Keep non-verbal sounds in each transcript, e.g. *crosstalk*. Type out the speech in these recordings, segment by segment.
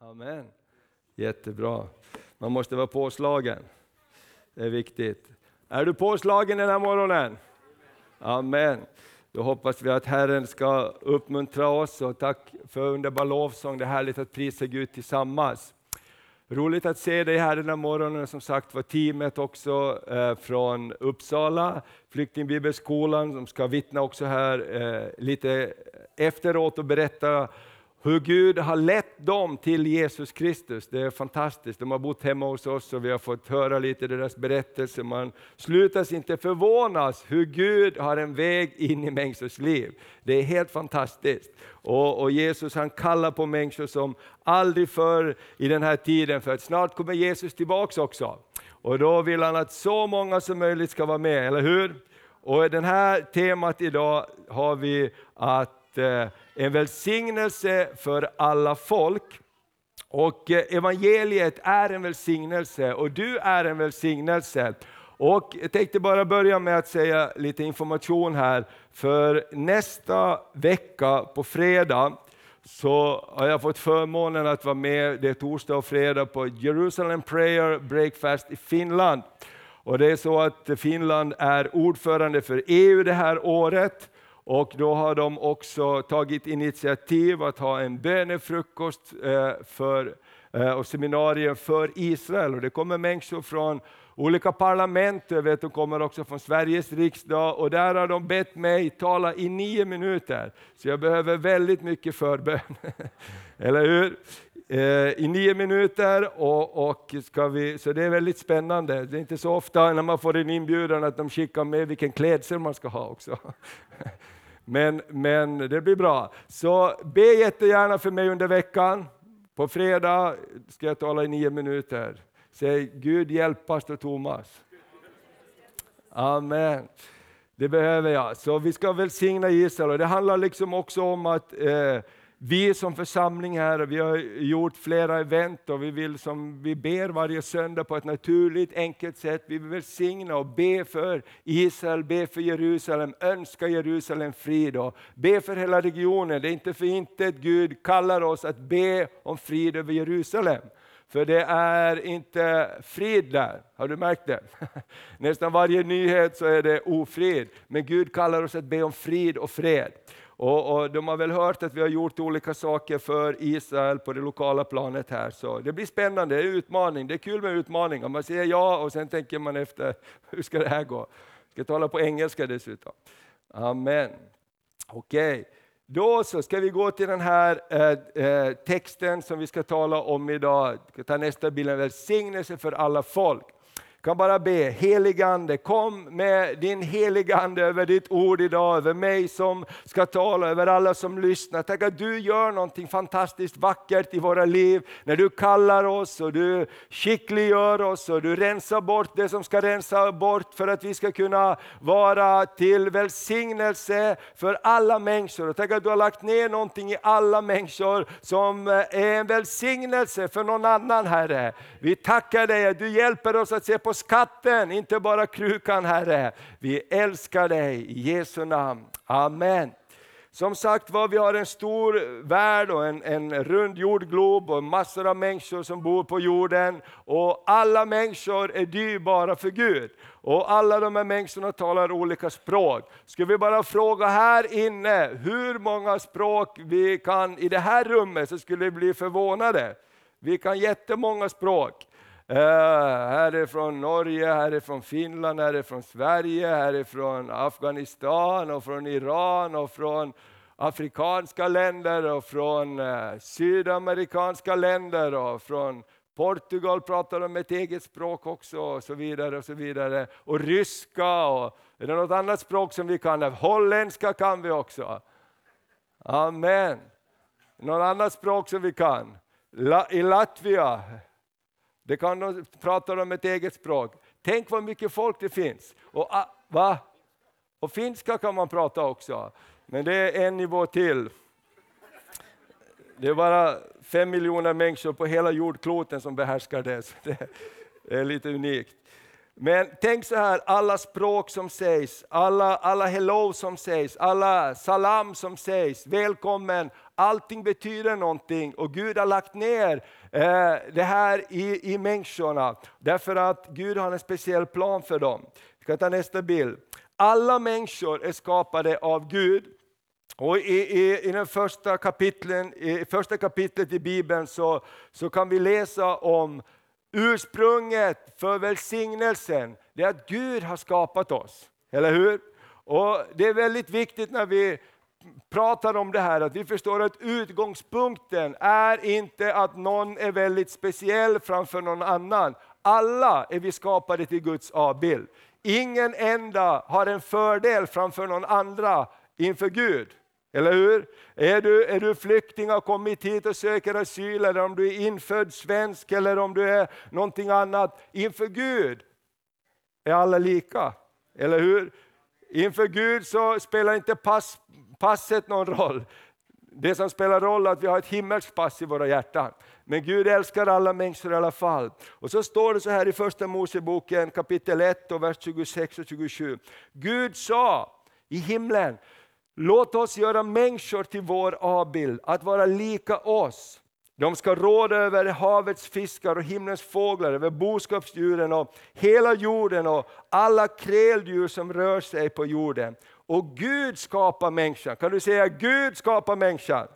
Amen. Jättebra. Man måste vara påslagen. Det är viktigt. Är du påslagen den här morgonen? Amen. Då hoppas vi att Herren ska uppmuntra oss och tack för underbar lovsång. Det är härligt att prisa Gud tillsammans. Roligt att se dig här den här morgonen. Som sagt var teamet också eh, från Uppsala, flyktingbibelskolan, som ska vittna också här eh, lite efteråt och berätta hur Gud har lett dem till Jesus Kristus. Det är fantastiskt. De har bott hemma hos oss och vi har fått höra lite deras berättelser. Man slutas inte förvånas hur Gud har en väg in i människors liv. Det är helt fantastiskt. Och, och Jesus han kallar på människor som aldrig förr i den här tiden, för att snart kommer Jesus tillbaks också. Och då vill han att så många som möjligt ska vara med, eller hur? Och i det här temat idag har vi att eh, en välsignelse för alla folk. Och eh, evangeliet är en välsignelse och du är en välsignelse. Och jag tänkte bara börja med att säga lite information här. För nästa vecka på fredag så har jag fått förmånen att vara med, det är torsdag och fredag, på Jerusalem Prayer Breakfast i Finland. Och det är så att Finland är ordförande för EU det här året. Och då har de också tagit initiativ att ha en bönefrukost eh, för, eh, och seminarium för Israel. Och det kommer människor från olika parlament, jag vet de kommer också från Sveriges riksdag och där har de bett mig tala i nio minuter. Så jag behöver väldigt mycket förbön. *laughs* Eller hur? Eh, I nio minuter, och, och ska vi, så det är väldigt spännande. Det är inte så ofta när man får en inbjudan att de skickar med vilken klädsel man ska ha också. *laughs* Men, men det blir bra. Så be jättegärna för mig under veckan. På fredag ska jag tala i nio minuter. Säg Gud hjälp pastor Thomas. Amen. Det behöver jag. Så vi ska välsigna Israel. det handlar liksom också om att eh, vi som församling här, vi har gjort flera event och vi vill som vi ber varje söndag på ett naturligt, enkelt sätt. Vi vill välsigna och be för Israel, be för Jerusalem, önska Jerusalem frid och be för hela regionen. Det är inte för intet Gud kallar oss att be om frid över Jerusalem. För det är inte frid där, har du märkt det? *laughs* Nästan varje nyhet så är det ofrid, men Gud kallar oss att be om frid och fred. Och, och, De har väl hört att vi har gjort olika saker för Israel på det lokala planet här. Så det blir spännande, det är utmaning. Det är kul med utmaningar. Man säger ja och sen tänker man efter, *laughs* hur ska det här gå? Jag ska tala på engelska dessutom. Amen. Okej. Okay. Då så ska vi gå till den här eh, eh, texten som vi ska tala om idag. Jag ska ta nästa bild, en välsignelse för alla folk kan bara be, heligande, kom med din heligande över ditt ord idag, över mig som ska tala, över alla som lyssnar. Tack att du gör någonting fantastiskt vackert i våra liv, när du kallar oss och du skickliggör oss och du rensar bort det som ska rensa bort för att vi ska kunna vara till välsignelse för alla människor. Och tack att du har lagt ner någonting i alla människor som eh, är en välsignelse för någon annan Herre. Vi tackar dig att du hjälper oss att se på skatten, inte bara krukan Herre. Vi älskar dig i Jesu namn. Amen. Som sagt var, vi har en stor värld och en, en rund jordglob och massor av människor som bor på jorden. Och alla människor är dyrbara för Gud. Och alla de här människorna talar olika språk. Ska vi bara fråga här inne hur många språk vi kan i det här rummet så skulle vi bli förvånade. Vi kan jättemånga språk. Uh, här är från Norge, här är från Finland, här är från Sverige, här är från Afghanistan och från Iran och från afrikanska länder och från uh, sydamerikanska länder och från Portugal pratar de ett eget språk också och så vidare. Och så vidare. Och ryska och är det något annat språk som vi kan? Holländska kan vi också. Amen. Något annat språk som vi kan? La, I Latvia det kan de prata om ett eget språk. Tänk vad mycket folk det finns. Och, ah, va? och finska kan man prata också, men det är en nivå till. Det är bara fem miljoner människor på hela jordkloten som behärskar det. Så det är lite unikt. Men tänk så här, alla språk som sägs, alla, alla hello som sägs, alla salam som sägs, välkommen, allting betyder någonting och Gud har lagt ner eh, det här i, i människorna. Därför att Gud har en speciell plan för dem. Vi ska ta nästa bild. Alla människor är skapade av Gud. Och i, i, i den första, kapitlen, i första kapitlet i Bibeln så, så kan vi läsa om ursprunget för välsignelsen. Det är att Gud har skapat oss, eller hur? Och Det är väldigt viktigt när vi pratar om det här, att vi förstår att utgångspunkten är inte att någon är väldigt speciell framför någon annan. Alla är vi skapade till Guds avbild. Ingen enda har en fördel framför någon andra inför Gud. Eller hur? Är du, är du flykting och har kommit hit och söker asyl, eller om du är infödd svensk, eller om du är någonting annat. Inför Gud är alla lika. Eller hur? Inför Gud så spelar inte pass, passet någon roll. Det som spelar roll är att vi har ett himmelskt pass i våra hjärtan. Men Gud älskar alla människor i alla fall. Och så står det så här i första Moseboken kapitel 1 och vers 26 och 27. Gud sa i himlen, låt oss göra människor till vår avbild, att vara lika oss. De ska råda över havets fiskar och himlens fåglar, över boskapsdjuren och hela jorden och alla kräldjur som rör sig på jorden. Och Gud skapar människan. Kan du säga Gud skapar människan?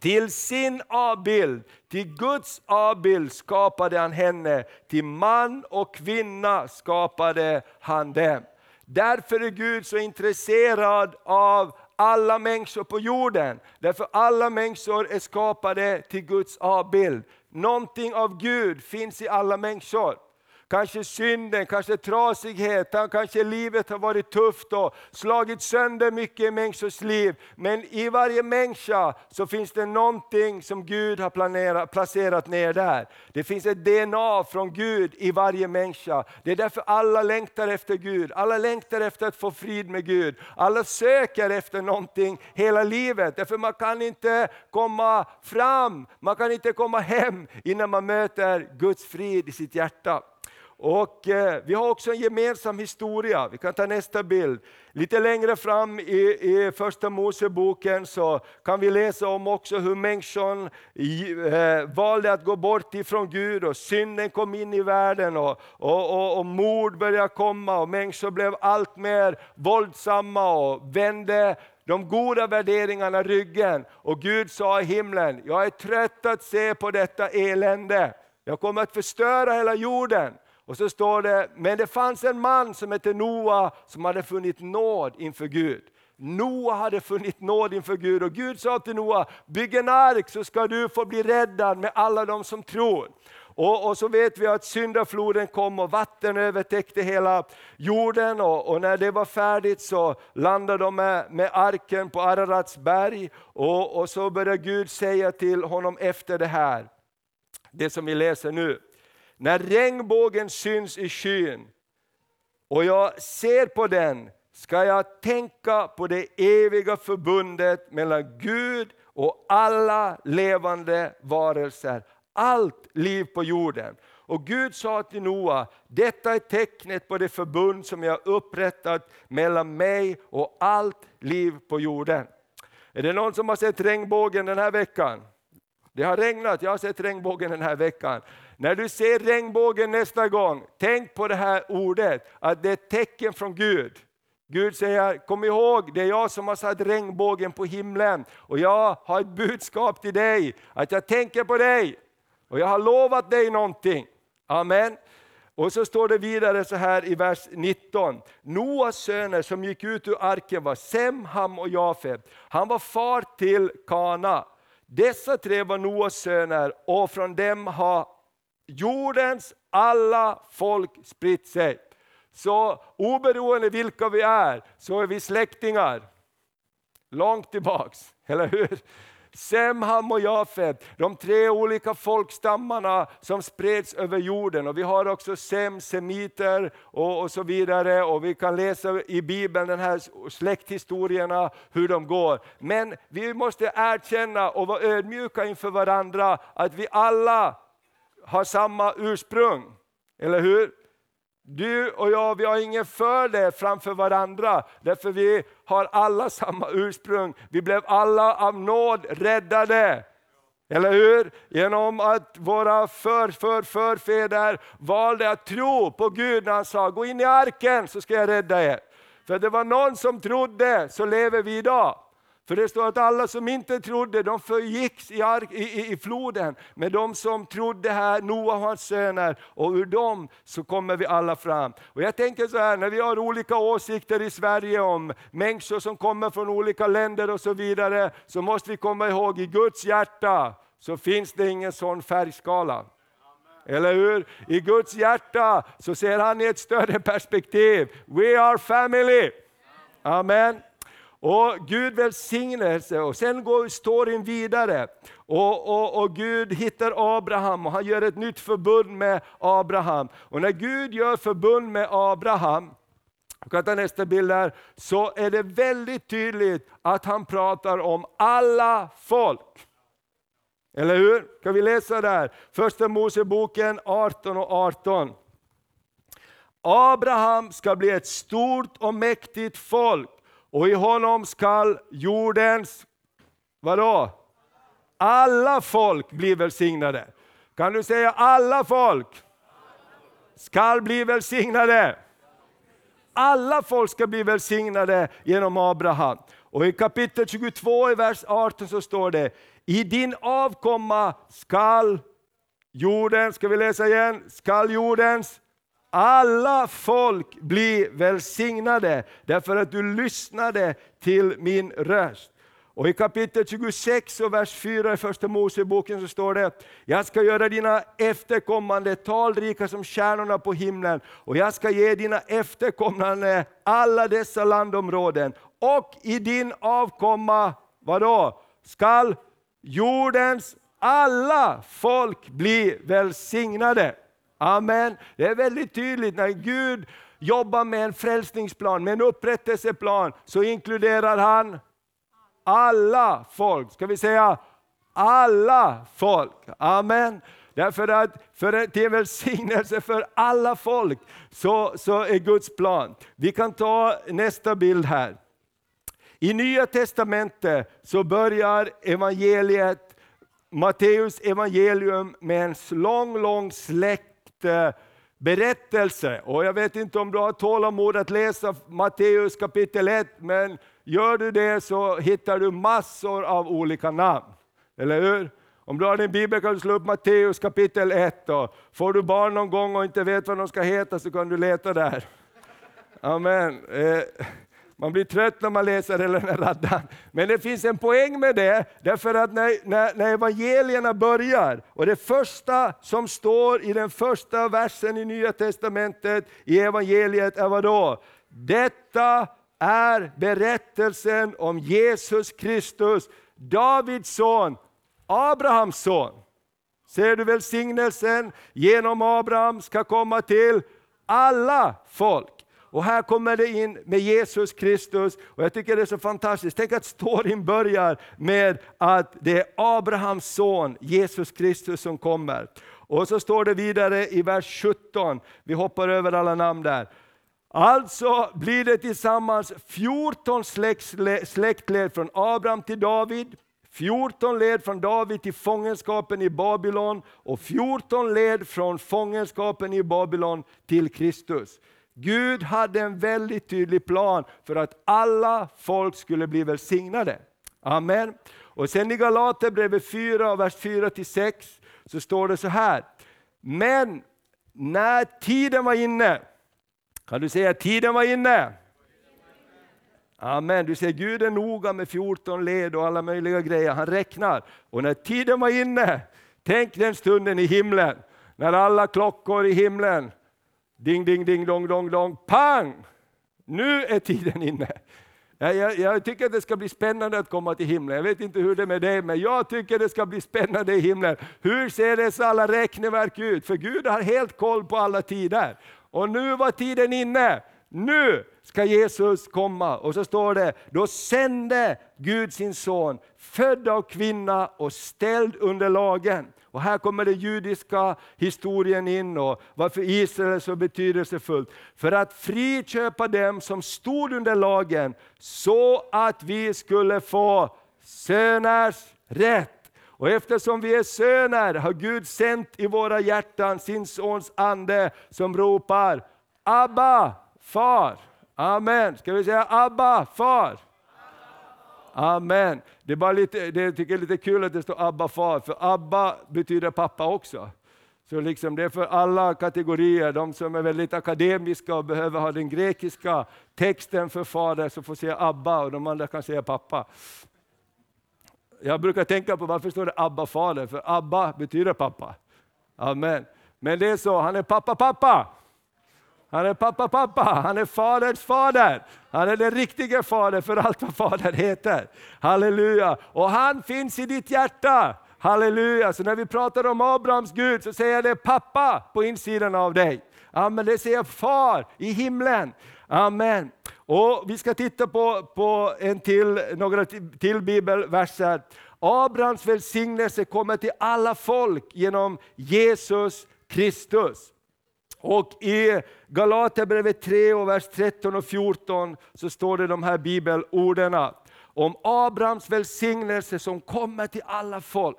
Till sin avbild, till Guds avbild skapade han henne, till man och kvinna skapade han dem. Därför är Gud så intresserad av alla människor på jorden. Därför alla människor är skapade till Guds avbild. Någonting av Gud finns i alla människor. Kanske synden, kanske trasigheten, kanske livet har varit tufft och slagit sönder mycket i människors liv. Men i varje människa så finns det någonting som Gud har planerat, placerat ner där. Det finns ett DNA från Gud i varje människa. Det är därför alla längtar efter Gud, alla längtar efter att få frid med Gud. Alla söker efter någonting hela livet, därför man kan inte komma fram, man kan inte komma hem innan man möter Guds frid i sitt hjärta. Och eh, Vi har också en gemensam historia. Vi kan ta nästa bild. Lite längre fram i, i Första Moseboken så kan vi läsa om också hur människan eh, valde att gå bort ifrån Gud och synden kom in i världen och, och, och, och mord började komma och människor blev allt mer våldsamma och vände de goda värderingarna ryggen. Och Gud sa i himlen, jag är trött att se på detta elände. Jag kommer att förstöra hela jorden. Och så står det, men det fanns en man som hette Noa som hade funnit nåd inför Gud. Noa hade funnit nåd inför Gud och Gud sa till Noa, bygg en ark så ska du få bli räddad med alla de som tror. Och, och, så vet vi att syndafloden kom och vatten övertäckte hela jorden och, och, när det var färdigt så landade de med, med arken på Ararats berg och, och så började Gud säga till honom efter det här, det som vi läser nu. När regnbågen syns i skyn och jag ser på den ska jag tänka på det eviga förbundet mellan Gud och alla levande varelser, allt liv på jorden. Och Gud sa till Noa, detta är tecknet på det förbund som jag upprättat mellan mig och allt liv på jorden. Är det någon som har sett regnbågen den här veckan? Det har regnat, jag har sett regnbågen den här veckan. När du ser regnbågen nästa gång, tänk på det här ordet, att det är ett tecken från Gud. Gud säger, kom ihåg, det är jag som har satt regnbågen på himlen och jag har ett budskap till dig, att jag tänker på dig och jag har lovat dig någonting. Amen. Och så står det vidare så här i vers 19. Noas söner som gick ut ur arken var Sem, Ham och Jafet. Han var far till Kana. Dessa tre var Noas söner och från dem har jordens alla folk spritt sig. Så oberoende vilka vi är, så är vi släktingar. Långt tillbaks, *laughs* eller hur? Sem, Ham och Jafet, de tre olika folkstammarna som spreds över jorden. Och vi har också Sem, semiter och, och så vidare. Och vi kan läsa i Bibeln den här släkthistorierna, hur de går. Men vi måste erkänna och vara ödmjuka inför varandra, att vi alla har samma ursprung. Eller hur? Du och jag, vi har ingen fördel framför varandra, därför vi har alla *laughs* samma ursprung. Vi blev alla av nåd räddade. Eller hur? Genom att våra för, för, förfäder valde att tro på Gud när han sa, gå in i arken så ska jag rädda er. För det var någon som trodde, så lever vi idag. För det står att alla som inte trodde, de förgicks i, i, i floden. Men de som trodde här, Noa och hans söner, och ur dem så kommer vi alla fram. Och jag tänker så här, när vi har olika åsikter i Sverige om människor som kommer från olika länder och så vidare, så måste vi komma ihåg, i Guds hjärta så finns det ingen sån färgskala. Eller hur? I Guds hjärta så ser han i ett större perspektiv. We are family. Amen. Och Gud välsignelse och sen går storyn vidare. Och, och, och, Gud hittar Abraham och han gör ett nytt förbund med Abraham. Och när Gud gör förbund med Abraham, jag kan ta nästa bild här, så är det väldigt tydligt att han pratar om alla folk. Eller hur? Kan vi läsa där? Första Moseboken 18 och 18. Abraham ska bli ett stort och mäktigt folk och i honom skall jordens, vadå? Alla folk bli välsignade. Kan du säga alla folk? Skall bli välsignade. Alla folk ska bli välsignade genom Abraham. Och i kapitel 22 i vers 18 så står det, i din avkomma skall jorden, ska vi läsa igen, skall jordens alla folk bli välsignade därför att du lyssnade till min röst. Och I kapitel 26 och vers 4 i Första Moseboken så står det, jag ska göra dina efterkommande talrika som stjärnorna på himlen och jag ska ge dina efterkommande alla dessa landområden. Och i din avkomma, vadå, skall jordens alla folk bli välsignade. Amen. Det är väldigt tydligt när Gud jobbar med en frälsningsplan, med en upprättelseplan, så inkluderar han alla folk. Ska vi säga alla folk? Amen. Därför att för, till välsignelse för alla folk så, så är Guds plan. Vi kan ta nästa bild här. I Nya Testamentet så börjar evangeliet, Matteus evangelium med en lång, lång släkt berättelse. Och jag vet inte om du har tålamod att läsa Matteus kapitel 1, men gör du det så hittar du massor av olika namn. Eller hur? Om du har din bibel kan du slå upp Matteus kapitel 1. Får du barn någon gång och inte vet vad de ska heta så kan du leta där. Amen. Eh, man blir trött när man läser hela den här raddan. Men det finns en poäng med det, därför att när, när, när evangelierna börjar, och det första som står i den första versen i Nya Testamentet i evangeliet är vad då? Detta är berättelsen om Jesus Kristus, Davids son, Abrahams son. Ser du välsignelsen genom Abraham ska komma till alla folk. Och här kommer det in med Jesus Kristus, och jag tycker det är så fantastiskt. Tänk att storyn börjar med att det är Abrahams son, Jesus Kristus, som kommer. Och så står det vidare i vers 17, vi hoppar över alla namn där. Alltså blir det tillsammans 14 släktled från Abraham till David, 14 led från David till fångenskapen i Babylon och 14 led från fångenskapen i Babylon till Kristus. Gud hade en väldigt tydlig plan för att alla folk skulle bli välsignade. Amen. Och sen i Galaterbrevet 4, vers 4-6 så står det så här. Men när tiden var inne, kan du säga tiden var inne? Amen. Du ser Gud är noga med 14 led och alla möjliga grejer. Han räknar. Och när tiden var inne, tänk den stunden i himlen. När alla klockor i himlen Ding, ding, ding, dong, dong, dong, pang! Nu är tiden inne. Jag, jag, jag, tycker att det ska bli spännande att komma till himlen. Jag vet inte hur det är med dig, men jag tycker det ska bli spännande i himlen. Hur ser dessa alla räkneverk ut? För Gud har helt koll på alla tider. Och nu var tiden inne. Nu ska Jesus komma. Och så står det, då sände Gud sin son, född av kvinna och ställd under lagen. Och här kommer den judiska historien in och varför Israel är så betydelsefullt. För att friköpa dem som stod under lagen, så att vi skulle få söners rätt. Och eftersom vi är söner har Gud sänt i våra hjärtan sin sons ande som ropar Abba, far. Amen. Ska vi säga Abba, far? Amen. Det är, bara lite, det tycker jag är lite kul att det står Abba, far, för Abba betyder pappa också. Så liksom det är för alla kategorier, de som är väldigt akademiska och behöver ha den grekiska texten för fader, så får säga Abba och de andra kan säga pappa. Jag brukar tänka på varför står det Abba fader, för Abba betyder pappa. Amen. Men det är så, han är pappa pappa. Han är pappa pappa, han är faderns fader. Han är den riktiga fadern för allt vad fader heter. Halleluja! Och han finns i ditt hjärta. Halleluja! Så när vi pratar om Abrahams Gud så säger det pappa på insidan av dig. Amen, det säger far i himlen. Amen. Och Vi ska titta på, på en till, några till bibelverser. Abrahams välsignelse kommer till alla folk genom Jesus Kristus. Och I Galaterbrevet 3, och vers 13 och 14 så står det de här bibelorden om Abrahams välsignelse som kommer till alla folk.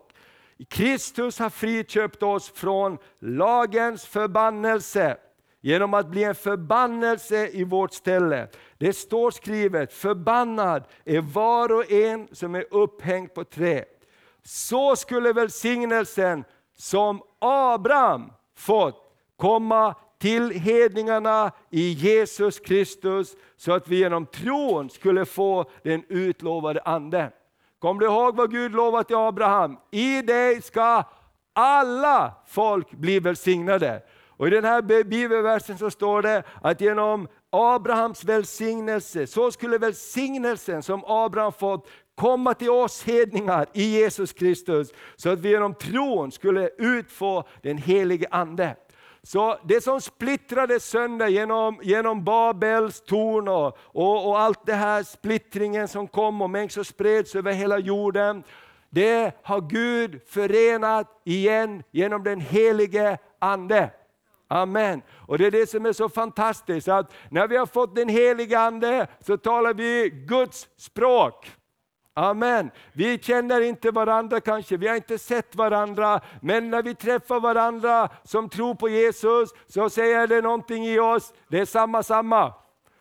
Kristus har friköpt oss från lagens förbannelse genom att bli en förbannelse i vårt ställe. Det står skrivet, förbannad är var och en som är upphängd på trä. Så skulle välsignelsen som Abraham fått komma till hedningarna i Jesus Kristus, så att vi genom tron skulle få den utlovade Anden. Kom du ihåg vad Gud lovade till Abraham? I dig ska alla folk bli välsignade. Och I den här bibelversen så står det att genom Abrahams välsignelse, så skulle välsignelsen som Abraham fått komma till oss hedningar i Jesus Kristus, så att vi genom tron skulle utfå den helige Ande. Så det som splittrades sönder genom, genom Babels torn och, och, och, allt det här splittringen som kom och människor spreds över hela jorden. Det har Gud förenat igen genom den helige Ande. Amen. Och Det är det som är så fantastiskt, att när vi har fått den helige Ande så talar vi Guds språk. Amen. Vi känner inte varandra kanske, vi har inte sett varandra, men när vi träffar varandra som tror på Jesus, så säger det någonting i oss, det är samma samma.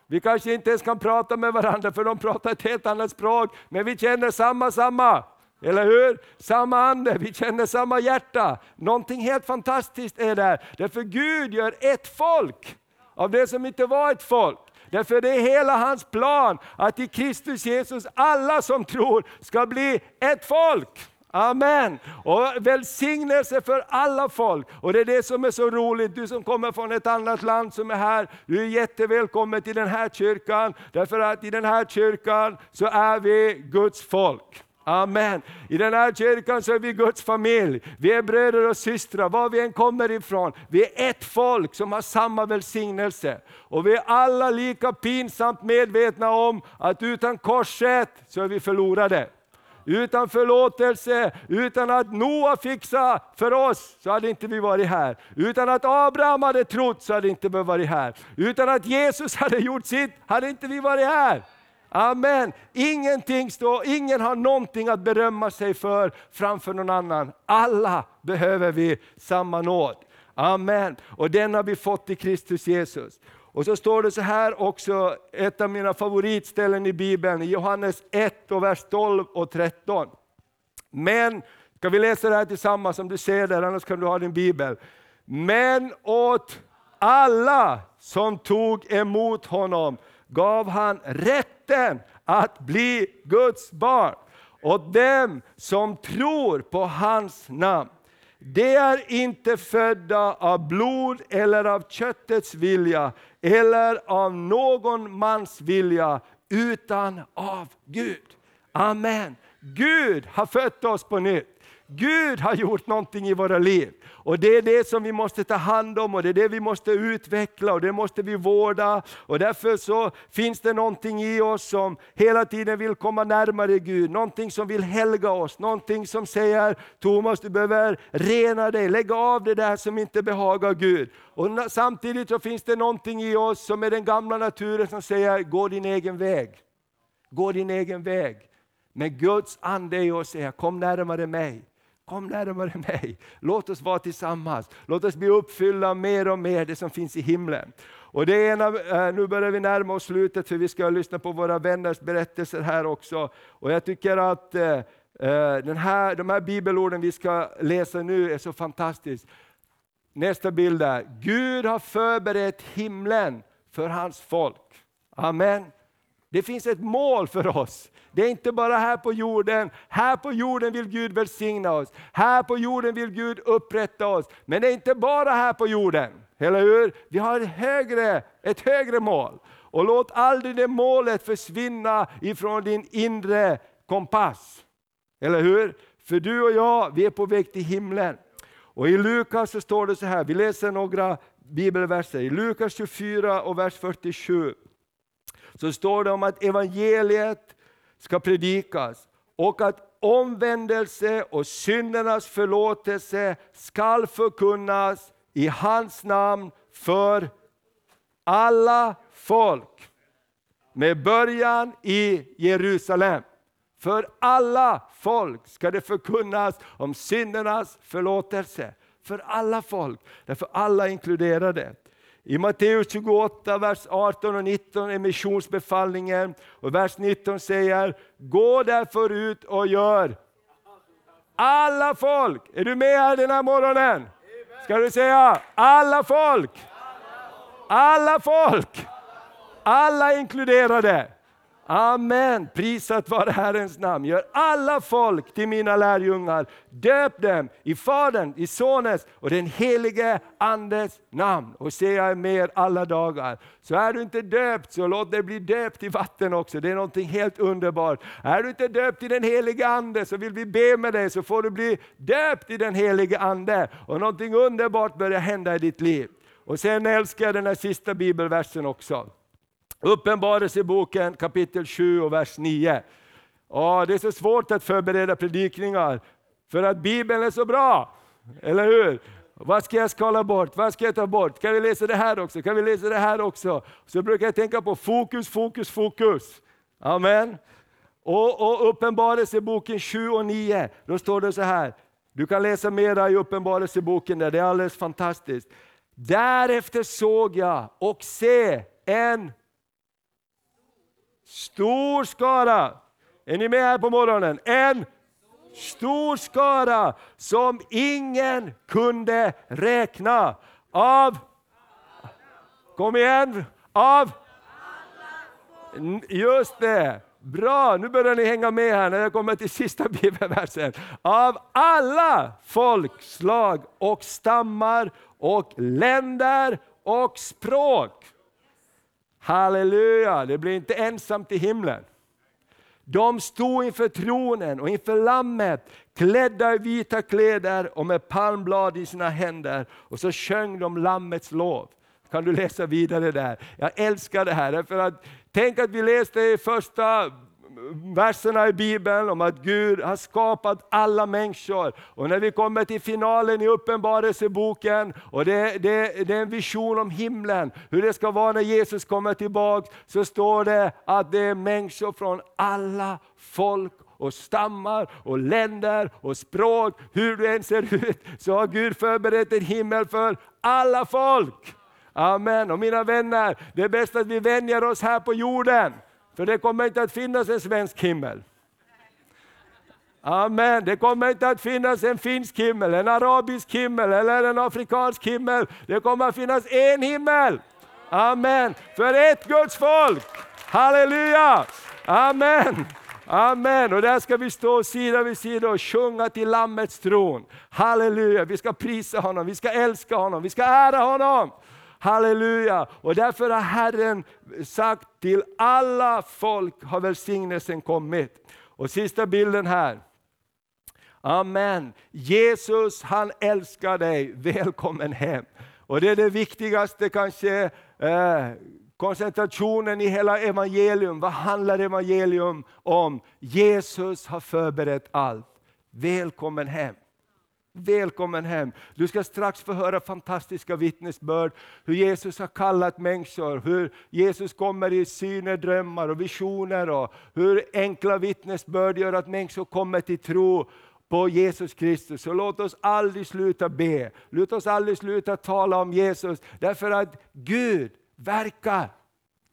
Vi kanske inte ens kan prata med varandra för de pratar ett helt annat språk, men vi känner samma samma. Eller hur? Samma ande, vi känner samma hjärta. Någonting helt fantastiskt är där. Därför Gud gör ett folk av det som inte var ett folk. Därför det är hela hans plan att i Kristus Jesus alla som tror ska bli ett folk. Amen! Och välsignelse för alla folk. Och det är det som är så roligt, du som kommer från ett annat land som är här, du är jättevälkommen till den här kyrkan, därför att i den här kyrkan så är vi Guds folk. Amen. I den här kyrkan så är vi Guds familj. Vi är bröder och systrar, var vi än kommer ifrån. Vi är ett folk som har samma välsignelse. Och vi är alla lika pinsamt medvetna om att utan korset så är vi förlorade. Utan förlåtelse, utan att Noa fixade för oss, så hade inte vi varit här. Utan att Abraham hade trott, så hade inte vi varit här. Utan att Jesus hade gjort sitt, hade inte vi varit här. Amen. Ingenting står, ingen har någonting att berömma sig för framför någon annan. Alla behöver vi samma nåd. Amen. Och den har vi fått i Kristus Jesus. Och så står det så här också, ett av mina favoritställen i Bibeln, i Johannes 1 och vers 12 och 13. Men, ska vi läsa det här tillsammans som du ser där, annars kan du ha din bibel. Men åt alla som tog emot honom gav han rätten att bli Guds barn och dem som tror på hans namn. De är inte födda av blod eller av köttets vilja eller av någon mans vilja, utan av Gud. Amen. Gud har fött oss på nytt. Gud har gjort någonting i våra liv. Och det är det som vi måste ta hand om och det är det vi måste utveckla och det måste vi vårda. Och därför så finns det någonting i oss som hela tiden vill komma närmare Gud, någonting som vill helga oss, någonting som säger Thomas du behöver rena dig, lägga av det där som inte behagar Gud. Och samtidigt så finns det någonting i oss som är den gamla naturen som säger gå din egen väg. Gå din egen väg. Men Guds ande i oss säger kom närmare mig. Kom närmare mig. Låt oss vara tillsammans. Låt oss bli uppfyllda mer och mer det som finns i himlen. Och det ena, eh, nu börjar vi närma oss slutet för vi ska lyssna på våra vänners berättelser här också. Och jag tycker att eh, eh den här, de här bibelorden vi ska läsa nu är så fantastiska. Nästa bild är, Gud har förberett himlen för hans folk. Amen. Det finns ett mål för oss. Det är inte bara här på jorden. Här på jorden vill Gud välsigna oss. Här på jorden vill Gud upprätta oss. Men det är inte bara här på jorden. Eller hur? Vi har ett högre, ett högre mål. Och låt aldrig det målet försvinna ifrån din inre kompass. Eller hur? För du och jag, vi är på väg till himlen. Och i Lukas så står det så här, vi läser några bibelverser. I Lukas 24 och vers 47 så står det om att evangeliet ska predikas och att omvändelse och syndernas förlåtelse skall förkunnas i hans namn för alla folk. Med början i Jerusalem. För alla folk ska det förkunnas om syndernas förlåtelse. För alla folk, därför alla inkluderade. I Matteus 28, vers 18 och 19 är missionsbefallningen. Och vers 19 säger, gå därför ut och gör alla folk. Är du med här den här morgonen? Ska du säga alla folk? Alla folk! Alla inkluderade. Amen, prisat vare Herrens namn. Gör alla folk till mina lärjungar. Döp dem i Faderns, i Sonens och den helige Andes namn. Och se jag är med er alla dagar. Så är du inte döpt, så låt dig bli döpt i vatten också. Det är någonting helt underbart. Är du inte döpt i den helige Ande, så vill vi be med dig, så får du bli döpt i den helige Ande. Och någonting underbart börjar hända i ditt liv. Och sen älskar jag den här sista bibelversen också. Uppenbarelseboken kapitel 7 och vers 9. Ja, det är så svårt att förbereda predikningar, för att Bibeln är så bra. Eller hur? Vad ska jag skala bort? Vad ska jag ta bort? Kan vi läsa det här också? Kan vi läsa det här också? Så brukar jag tänka på fokus, fokus, fokus. Amen. Och, och Uppenbarelseboken 7 och 9, då står det så här. Du kan läsa mera i Uppenbarelseboken, där, det är alldeles fantastiskt. Därefter såg jag och se en Stor skara. Är ni med här på morgonen? En stor skara som ingen kunde räkna. Av, kom igen, av, just det. Bra, nu börjar ni hänga med här när jag kommer till sista *laughs* bibelversen. Av alla folkslag och stammar och länder och språk. Halleluja, det blir inte ensamt i himlen. De stod inför tronen och inför lammet, klädda i vita kläder och med palmblad i sina händer. Och så sjöng de lammets lov. Kan du läsa vidare där? Jag älskar det här, för att tänk att vi läste i första verserna i Bibeln om att Gud har skapat alla människor. Och när vi kommer till finalen i Uppenbarelseboken, och det, det, det är en vision om himlen, hur det ska vara när Jesus kommer tillbaka, så står det att det är människor från alla folk och stammar och länder och språk. Hur du än ser ut så har Gud förberett en himmel för alla folk. Amen. Och mina vänner, det är bäst att vi vänjer oss här på jorden. För det kommer inte att finnas en svensk himmel. Amen. Det kommer inte att finnas en finsk himmel, en arabisk himmel eller en afrikansk himmel. Det kommer att finnas en himmel. Amen. För ett Guds folk. Halleluja. Amen. Amen. Och där ska vi stå sida vid sida och sjunga till Lammets tron. Halleluja. Vi ska prisa honom, vi ska älska honom, vi ska ära honom. Halleluja! Och därför har Herren sagt till alla folk har välsignelsen kommit. Och sista bilden här. Amen. Jesus han älskar dig, välkommen hem. Och det är det viktigaste kanske, eh, koncentrationen i hela evangelium. Vad handlar evangelium om? Jesus har förberett allt. Välkommen hem. Välkommen hem. Du ska strax få höra fantastiska vittnesbörd, hur Jesus har kallat människor, hur Jesus kommer i syner, drömmar och visioner, och hur enkla vittnesbörd gör att människor kommer till tro på Jesus Kristus. Så låt oss aldrig sluta be, låt oss aldrig sluta tala om Jesus, därför att Gud verkar.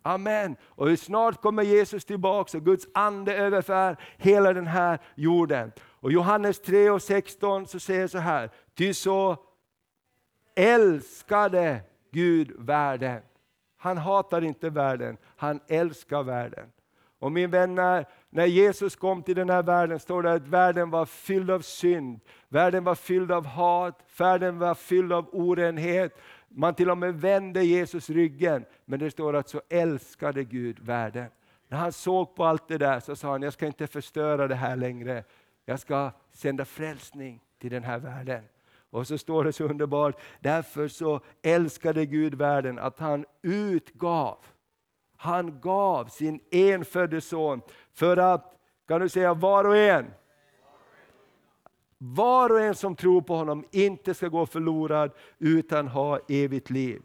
Amen. Och snart kommer Jesus tillbaka och Guds ande överför hela den här jorden. Och Johannes 3 och 16 så säger så här, ty så älskade Gud världen. Han hatar inte världen, han älskar världen. Och min vänner, när Jesus kom till den här världen står det att världen var fylld av synd, världen var fylld av hat, världen var fylld av orenhet. Man till och med vände Jesus ryggen, men det står att så älskade Gud världen. När han såg på allt det där så sa han, jag ska inte förstöra det här längre. Jag ska sända frälsning till den här världen. Och så står det så underbart, därför så älskade Gud världen att han utgav. Han gav sin enfödde son för att, kan du säga var och en, var och en som tror på honom inte ska gå förlorad utan ha evigt liv.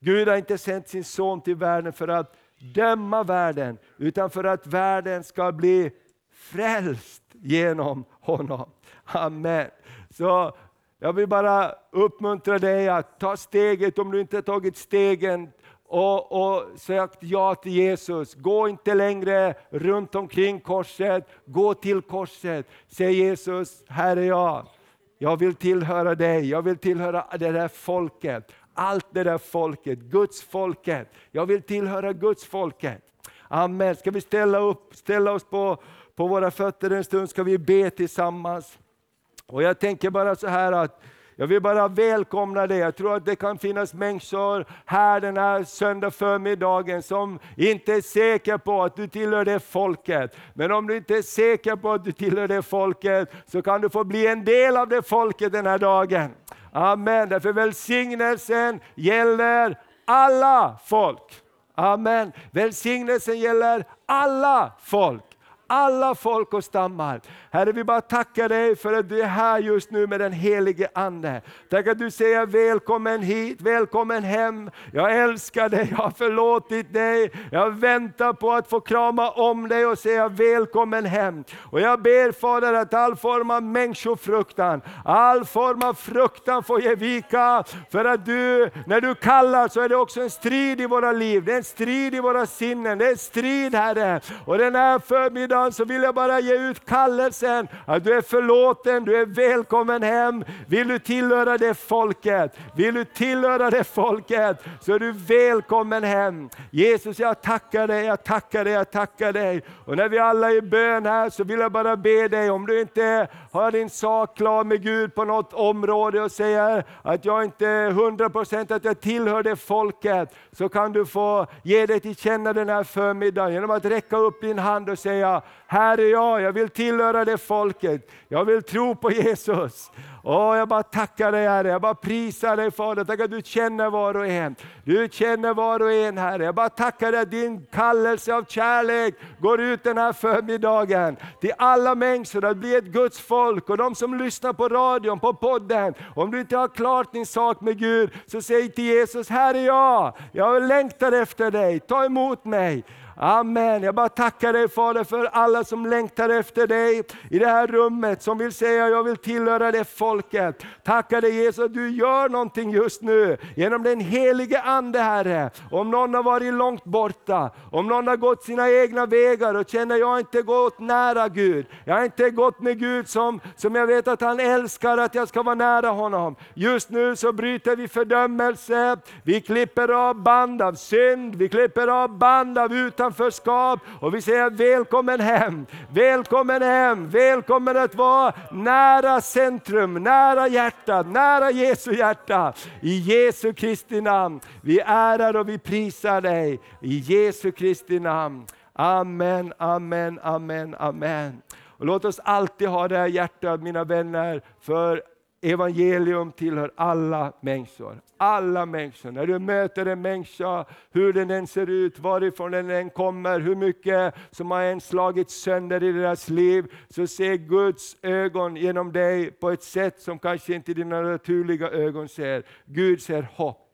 Gud har inte sänt sin son till världen för att döma världen, utan för att världen ska bli frälst genom honom. Amen. Så jag vill bara uppmuntra dig att ta steget om du inte tagit stegen och, och sagt ja till Jesus. Gå inte längre runt omkring korset, gå till korset. Säg Jesus, här är jag. Jag vill tillhöra dig, jag vill tillhöra det där folket. Allt det där folket, Guds folket. Jag vill tillhöra Guds folket. Amen. Ska vi ställa, upp, ställa oss på, på våra fötter en stund, ska vi be tillsammans. Och jag tänker bara så här att jag vill bara välkomna dig. Jag tror att det kan finnas människor här den här söndag förmiddagen som inte är säkra på att du tillhör det folket. Men om du inte är säker på att du tillhör det folket så kan du få bli en del av det folket den här dagen. Amen. Därför välsignelsen gäller alla folk. Amen. Välsignelsen gäller alla folk alla folk och stammar. Herre, vi bara tackar dig för att du är här just nu med den helige Ande. Tack att du säger välkommen hit, välkommen hem. Jag älskar dig, jag har förlåtit dig. Jag väntar på att få krama om dig och säga välkommen hem. Och jag ber Fader att all form av människofruktan, all form av fruktan får ge vika. För att du, när du kallar så är det också en strid i våra liv, det är en strid i våra sinnen, det är en strid Herre. Och den här förmiddagen så vill jag bara ge ut kallelsen kallelsen, att du är förlåten, du är välkommen hem. Vill du tillhöra det folket, vill du tillhöra det folket, så är du välkommen hem. Jesus, jag tackar dig, jag tackar dig, jag tackar dig. Och när vi alla är i bön här så vill jag bara be dig, om du inte har jag din sak klar med Gud på något område och säger att jag inte är hundra procent att jag tillhör det folket, så kan du få ge dig till känna den här förmiddagen genom att räcka upp din hand och säga, här är jag, jag vill tillhöra det folket. Jag vill tro på Jesus. Åh, jag bara tackar dig Herre, jag bara prisar dig Fader, tack att du känner var och en. Du känner var och en Herre. Jag bara tackar dig att din kallelse av kärlek går ut den här förmiddagen till alla människor att bli ett Guds folk och de som lyssnar på radion, på podden. Om du inte har klart din sak med Gud, så säg till Jesus, här är jag, jag längtar efter dig, ta emot mig. Amen. Jag bara tackar dig Fader för alla som längtar efter dig i det här rummet, som vill säga jag vill tillhöra det folket. Tackar dig Jesus att du gör någonting just nu genom den helige Ande Herre. Om någon har varit långt borta, om någon har gått sina egna vägar och känner jag har inte gått nära Gud. Jag har inte gått med Gud som, som jag vet att han älskar att jag ska vara nära honom. Just nu så bryter vi fördömelse, vi klipper av band av synd, vi klipper av band av utan utanförskap och vi säger välkommen hem, välkommen hem, välkommen att vara nära centrum, nära hjärtat, nära Jesu hjärta. I Jesu Kristi namn. Vi ärar och vi prisar dig. I Jesu Kristi namn. Amen, amen, amen, amen. Och låt oss alltid ha det här hjärtat, mina vänner, för evangelium tillhör alla människor. Alla människor. När du möter en människa, hur den än ser ut, varifrån den än kommer, hur mycket som har än slagit sönder i deras liv, så ser Guds ögon genom dig på ett sätt som kanske inte dina naturliga ögon ser. Gud ser hopp.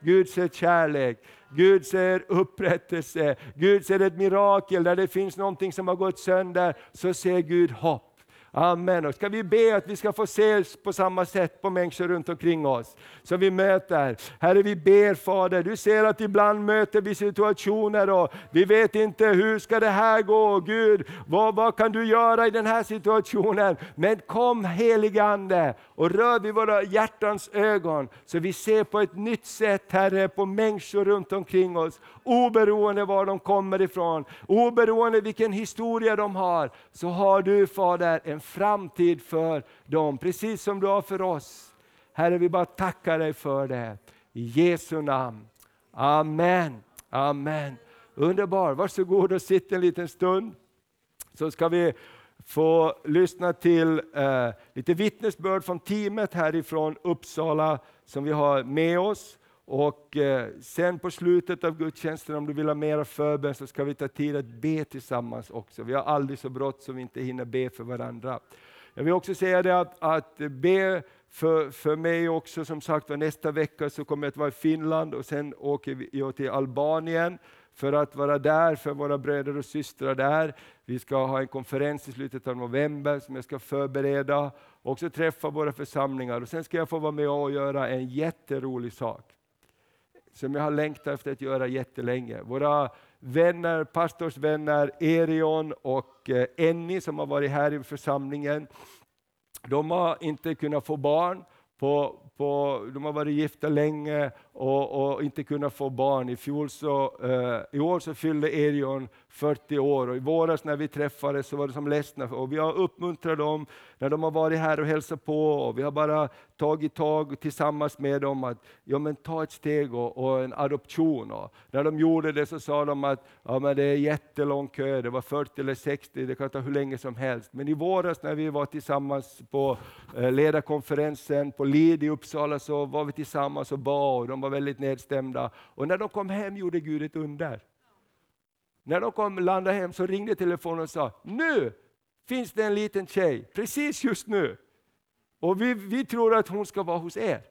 Gud ser kärlek, Gud ser upprättelse, Gud ser ett mirakel där det finns någonting som har gått sönder, så ser Gud hopp. Amen. Och ska vi be att vi ska få ses på samma sätt på människor runt omkring oss, som vi möter. Herre, vi ber Fader, du ser att ibland möter vi situationer och vi vet inte hur ska det här gå. Gud, vad, vad kan du göra i den här situationen? Men kom helige Ande och rör vid våra hjärtans ögon, så vi ser på ett nytt sätt Herre, på människor runt omkring oss. Oberoende var de kommer ifrån, oberoende vilken historia de har, så har du Fader en framtid för dem, precis som du har för oss. Herre, vi bara tackar dig för det. I Jesu namn. Amen. Amen. Underbar. Varsågod och sitt en liten stund. Så ska vi få lyssna till eh, lite vittnesbörd från teamet härifrån Uppsala som vi har med oss. Och eh, sen på slutet av gudstjänsten, om du vill ha mera förbön, så ska vi ta tid att be tillsammans också. Vi har aldrig så brått som vi inte hinner be för varandra. Jag vill också säga det att, att be för, för mig också, som sagt nästa vecka så kommer jag att vara i Finland och sen åker jag till Albanien för att vara där för våra bröder och systrar där. Vi ska ha en konferens i slutet av november som jag ska förbereda, också träffa våra församlingar. Och sen ska jag få vara med och göra en jätterolig sak som jag har längtat efter att göra jättelänge. Våra vänner, pastorsvänner Erion och eh, Enni som har varit här i församlingen, de har inte kunnat få barn på, på, de har varit gifta länge och, och inte kunna få barn. I, fjol så, uh, I år så fyllde Erion 40 år och i våras när vi träffades så var det som ledsna. Och vi har uppmuntrat dem när de har varit här och hälsat på och vi har bara tagit tag tillsammans med dem att ja, men ta ett steg och, och en adoption. Och när de gjorde det så sa de att ja, men det är jättelång kö, det var 40 eller 60, det kan ta hur länge som helst. Men i våras när vi var tillsammans på eh, ledarkonferensen på LID i Uppsala så var vi tillsammans och bad och de var väldigt nedstämda. Och när de kom hem gjorde Gud ett under. När de kom landade hem så ringde telefonen och sa, nu finns det en liten tjej, precis just nu. Och vi, vi tror att hon ska vara hos er.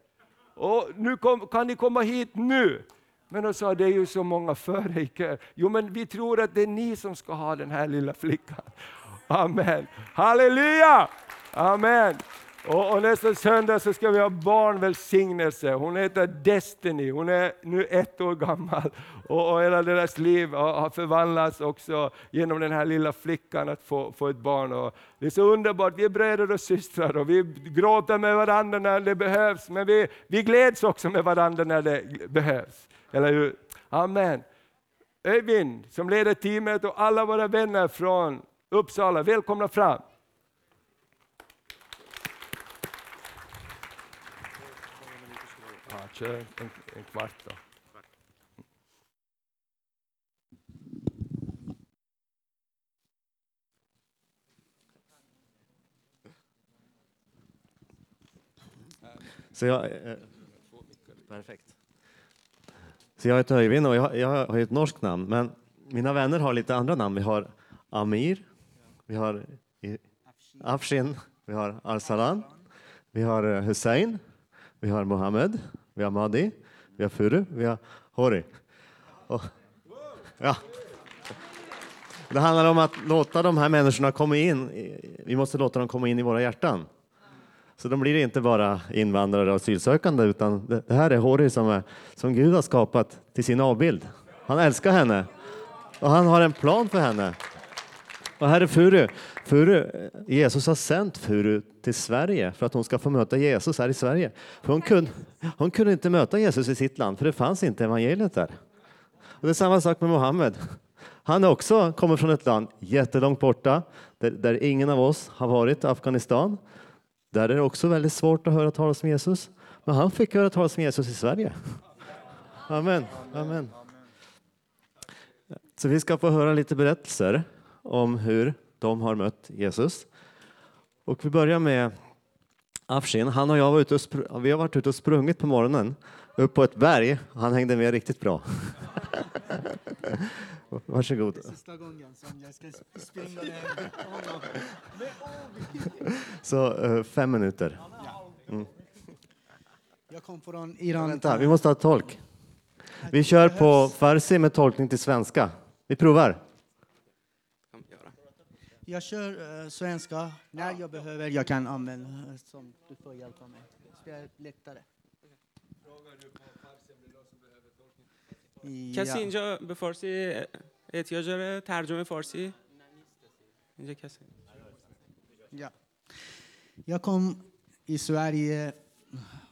Och nu kom, kan ni komma hit nu? Men de sa, det är ju så många före i kö. Jo, men vi tror att det är ni som ska ha den här lilla flickan. Amen. Halleluja! Amen. Och, och, nästa söndag så ska vi ha barnvälsignelse. Hon heter Destiny, hon är nu ett år gammal. Och, och hela deras liv har, förvandlats också genom den här lilla flickan att få, få ett barn. Och det är så underbart, vi är bröder och systrar och vi gråter med varandra när det behövs, men vi, vi gläds också med varandra när det behövs. Eller hur? Amen. Öyvind som leder teamet och alla våra vänner från Uppsala, välkomna fram. Kör en, en kvart då. Så jag, eh, perfekt. Så jag heter Öyvind och jag, jag har ett norskt namn, men mina vänner har lite andra namn. Vi har Amir, vi har Afshin, vi har Arsalan, vi har eh, Hussein, vi har Mohammed, vi har Madi, vi har Furu, vi har Hori. Och, ja. Det handlar om att låta de här människorna komma in. Vi måste låta dem komma in i våra hjärtan. Så de blir inte bara invandrare och asylsökande, utan det här är Hori som, är, som Gud har skapat till sin avbild. Han älskar henne och han har en plan för henne. Och här är Furu. Furu. Jesus har sänt Furu till Sverige för att hon ska få möta Jesus här i Sverige. För hon, kunde, hon kunde inte möta Jesus i sitt land, för det fanns inte evangeliet där. Och det är samma sak med Mohammed. Han är också kommer från ett land jättelångt borta, där, där ingen av oss har varit, Afghanistan. Där är det också väldigt svårt att höra talas om Jesus. Men han fick höra talas om Jesus i Sverige. Amen. Amen. Så vi ska få höra lite berättelser om hur de har mött Jesus. Och vi börjar med Afshin. Han och jag var ute och, vi har varit ute och sprungit på morgonen upp på ett berg. Han hängde med riktigt bra. *laughs* Varsågod. Sista gången som jag ska springa med honom. Så eh, fem minuter. Jag kom från Iran. Vänta, vi måste ha tolk. Vi kör på farsi med tolkning till svenska. Vi provar. Jag kör uh, svenska när jag behöver. Jag kan använda eh, som du får hjälpa mig. Det är lättare. کسی Ja. اینجا به فارسی احتیاج داره ترجمه فارسی اینجا کسی Ja. Jag kom i Sverige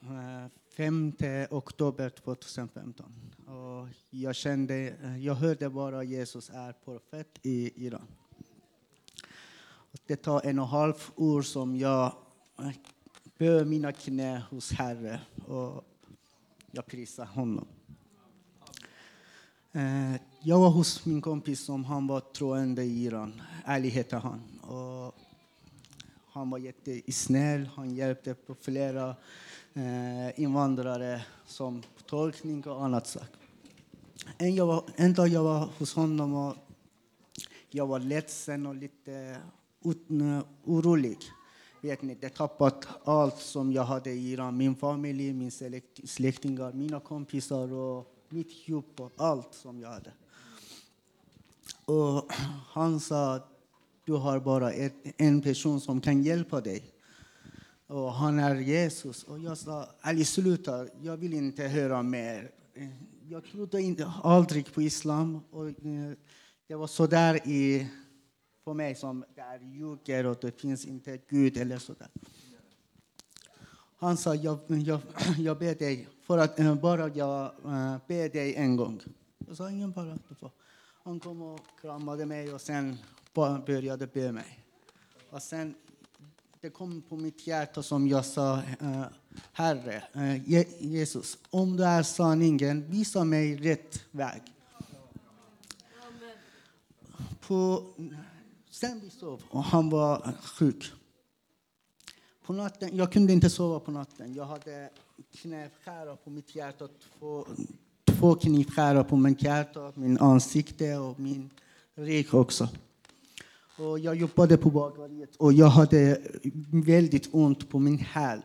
eh, 5 oktober 2015. Och jag, kände, eh, jag hörde bara Jesus är profet i Iran. Det tar en och en halv år som jag eh, böjer mina knä hos Herren och jag prisar honom. Eh, jag var hos min kompis som han var troende i Iran. Ali heter han. Och han var jättesnäll. Han hjälpte på flera eh, invandrare som tolkning och annat. Sak. En, jag var, en dag jag var hos honom och jag var ledsen och lite orolig. Vet ni, det tappat allt som jag hade i Iran. Min familj, min släkt, släktingar, mina kompisar och mitt jobb och allt som jag hade. Och han sa du har bara ett, en person som kan hjälpa dig. Och han är Jesus. Och jag sa, Ali sluta, jag vill inte höra mer. Jag trodde inte, aldrig på islam. Och, eh, det var så där i, för mig som det är ljuger och det finns inte Gud eller så där. Han sa, jag, jag, jag ber dig, för att eh, bara jag uh, ber dig en gång. Jag sa, ingen bara. Han kom och kramade mig och sen började be mig. Och sen, det kom på mitt hjärta som jag sa, eh, Herre, eh, Je- Jesus, om du är sanningen, visa mig rätt väg. På, sen vi sov och han var sjuk. På natten, jag kunde inte sova på natten. Jag hade knivskära på mitt hjärta. Två, två knivskära på mitt hjärta, min ansikte och min rygg också. Och jag jobbade på bageriet och jag hade väldigt ont på min häl.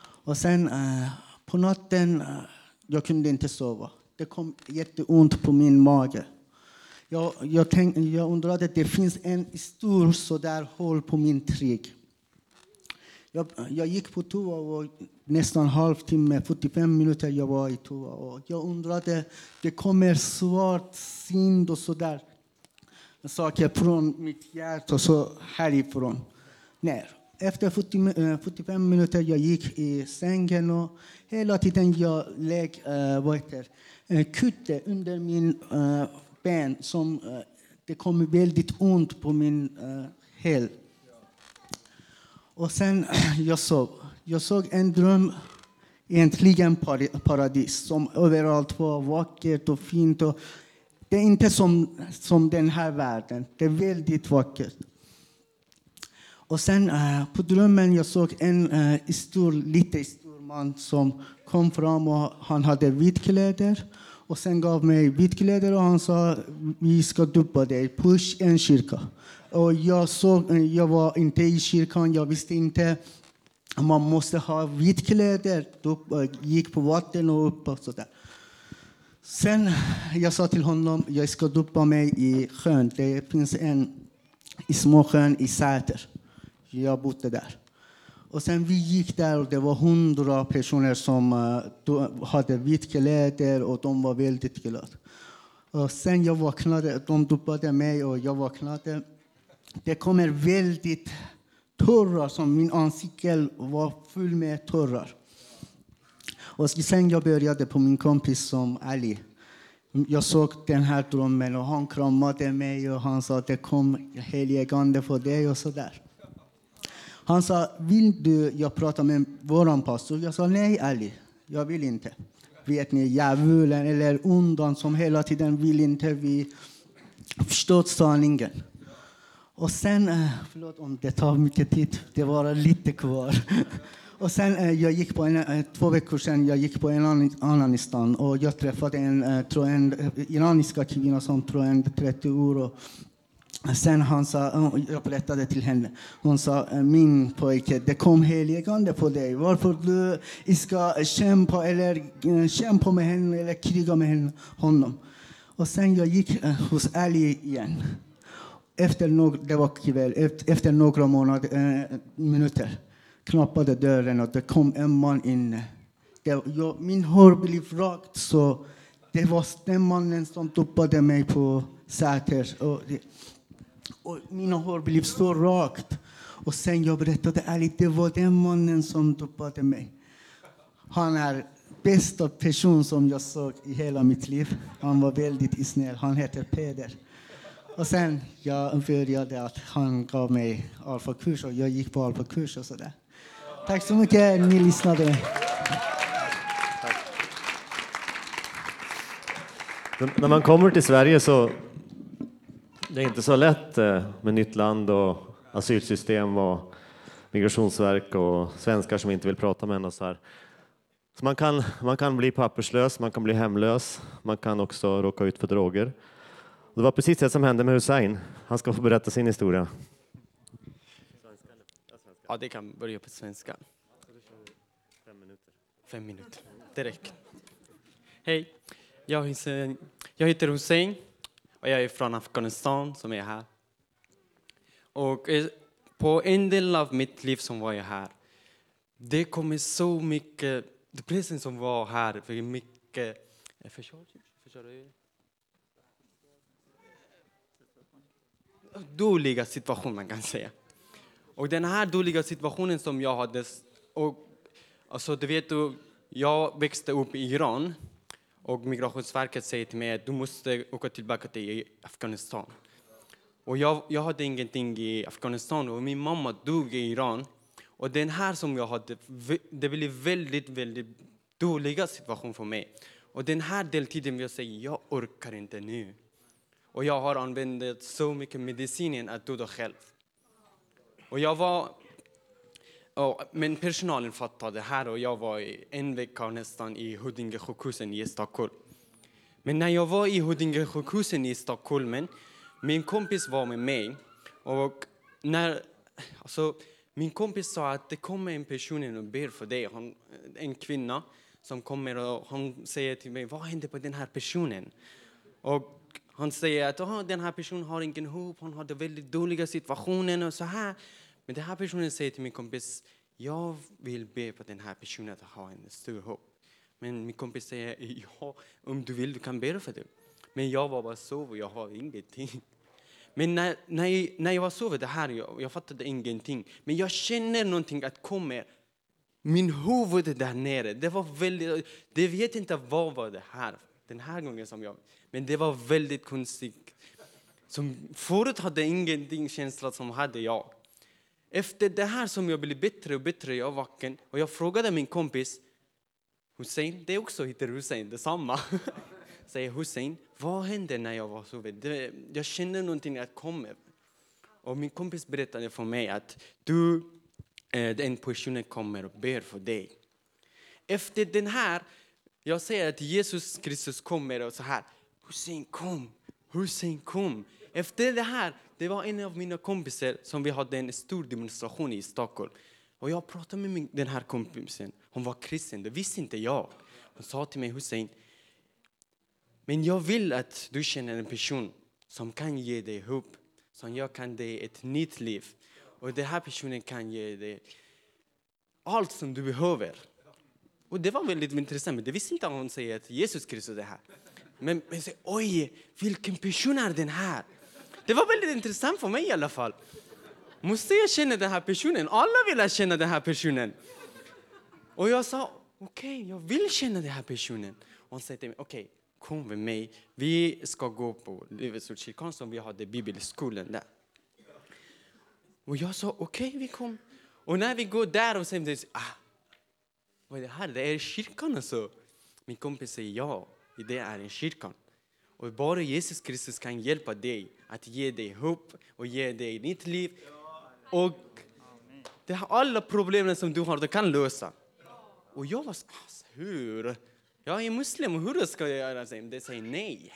Och sen eh, på natten, eh, jag kunde inte sova. Det kom jätteont på min mage. Jag, jag, tänk, jag undrade, det finns en stor sådär hål på min rygg. Jag, jag gick på toa och nästan en halvtimme, 45 minuter jag var i toa. Och jag undrade, det kommer svart synd och sådär saker från mitt hjärta och så härifrån ner. Efter 40, 45 eh, minuter jag gick i sängen och hela tiden jag lägg äh, vad heter, eh, kutte under min äh, ben som eh, det kom väldigt ont på min uh, häl. Och sen *clears throat* jag såg, jag såg en dröm, egentligen paradis, som överallt var vackert och fint. Och det är inte som, som den här världen, det är väldigt vackert. Och sen eh, på drömmen jag såg en eh, stor, lite stor man som kom fram och han hade vitkläder. Och sen gav mig vitkläder och han sa vi ska duppa dig push en kyrka. Och jag, såg, jag var inte i kyrkan, jag visste inte man måste ha vitkläder. kläder. eh, gick på vatten och upp och sådär. Sen jag sa till honom jag ska duppa mig i sjön. Det finns en i småsjön i Säter. Jag bodde där. Och sen vi gick där och det var hundra personer som eh, hade vitt kläder och de var väldigt glada. Och sen jag vaknade, de dopade mig och jag vaknade. Det kommer väldigt tårar, som min ansikte var full med tårar. Och sen jag började på min kompis som Ali. Jag såg den här drömmen och han kramade mig och han sa att det kom helige ande för dig och sådär. Han sa, vill du jag pratar med vår pastor? Jag sa, nej Ali, jag vill inte. Vet ni, djävulen eller ondan som hela tiden vill inte vi förstå sanningen. Och sen, eh, förlåt om det tar mycket tid, det var lite kvar. *laughs* Och eh, eh, sen jag gick på en, två veckor sedan jag gick på en annan, stan och jag träffade en, en iraniska kvinna som tror en 30 Och Sen han sa, jag berättade till henne, hon sa eh, min pojke, det kom heligande på dig. Varför du ska kämpa, eller, eh, kämpa med henne eller kriga med henne, honom. Och sen jag gick eh, hos Ali igen efter, några, det var kväll, efter några månader, minuter knappade dörren och det kom en man in. Det, jag, min hår blev rakt, så det var den mannen som doppade mig på sätet. Och, och mina hår blev så rakt. Och sen jag berättade ärligt, det var den mannen som doppade mig. Han är bästa person som jag såg i hela mitt liv. Han var väldigt snäll. Han heter Peder. Och sen jag började att han gav mig alfakurs och jag gick på alfakurs och sådär. Tack så mycket, ni lyssnade. När man kommer till Sverige så det är inte så lätt eh, med nytt land och asylsystem och migrationsverk och svenskar som inte vill prata med en och så här. Så man kan, man kan bli papperslös, man kan bli hemlös, man kan också råka ut för droger. Det var precis det som hände med Hussein. Han ska få berätta sin historia. Ja, det kan börja på svenska. Fem minuter. Fem minuter. Det räcker. Hej, jag heter Hussein och jag är från Afghanistan som är här. Och på en del av mitt liv som var jag här, det kommer så mycket, det som var här, för mycket, förstår du? Dåliga situationer man kan säga. Och den här dåliga situationen som jag hade, och, alltså du vet, jag växte upp i Iran och Migrationsverket säger till mig att du måste åka tillbaka till e- Afghanistan. Och jag, jag hade ingenting i Afghanistan och min mamma dog i Iran. Och den här som jag hade, det blev väldigt, väldigt dåliga situation för mig. Och den här deltiden jag säger, jag orkar inte nu. Och jag har använt så mycket medicin att döda själv. Och jag var... Och, men personalen fattade det här och jag var en vecka nästan i Huddinge sjukhusen i Stockholm. Men när jag var i Huddinge sjukhusen i Stockholm, min kompis var med mig. Och när, alltså, min kompis sa att det kommer en person och ber för dig, hon, en kvinna som kommer och hon säger till mig, vad hände på den här personen? Och han säger att oh, den här personen har ingen hopp, hon hade väldigt dåliga situationen och så här. Men den här personen säger till min kompis, jag vill be för den här personen att ha en stor hopp. Men min kompis säger, ja, om du vill, du kan be för det. Men jag var bara sov och jag har ingenting. Men när, när, jag, när jag var sov det här, jag, jag fattade ingenting. Men jag känner någonting att kommer. Min huvud där nere, det var väldigt, det vet inte vad var det här den här gången som jag... Men det var väldigt konstigt. Som förut hade ingenting känsla som hade jag. Efter det här som jag blev bättre och bättre, jag vaken och jag frågade min kompis Hussein, det också heter Hussein, detsamma. *laughs* Säger Hussein, vad hände när jag var så det, Jag kände någonting att komma. Och min kompis berättade för mig att du, eh, den personen kommer och ber för dig. Efter den här jag säger att Jesus Kristus kommer och så här, Hussein kom, Hussein kom. Efter det här, det var en av mina kompisar som vi hade en stor demonstration i Stockholm. Och jag pratade med den här kompisen, hon var kristen, det visste inte jag. Hon sa till mig Hussein, men jag vill att du känner en person som kan ge dig hopp, som jag kan ge dig ett nytt liv. Och den här personen kan ge dig allt som du behöver. Och det var väldigt intressant, men det visste inte hon säger att Jesus Kristus är här. Men, men säger, oj, vilken person är den här? Det var väldigt intressant för mig i alla fall. Måste jag känna den här personen? Alla vill känna den här personen. Och jag sa, okej, okay, jag vill känna den här personen. Och hon sa till mig, okej, okay, kom med mig. Vi ska gå på Livets Ord som vi hade bibelskolan där. Och jag sa, okej, okay, vi kom. Och när vi går där och säger, ah, vad är det här? Det är kyrkan alltså. Min kompis säger ja, det är en kyrkan. Och bara Jesus Kristus kan hjälpa dig att ge dig hopp och ge dig nytt liv. Och det här, alla problemen som du har, du kan lösa. Och jag var så, alltså, hur? Jag är muslim, hur ska jag göra? det? Det säger nej.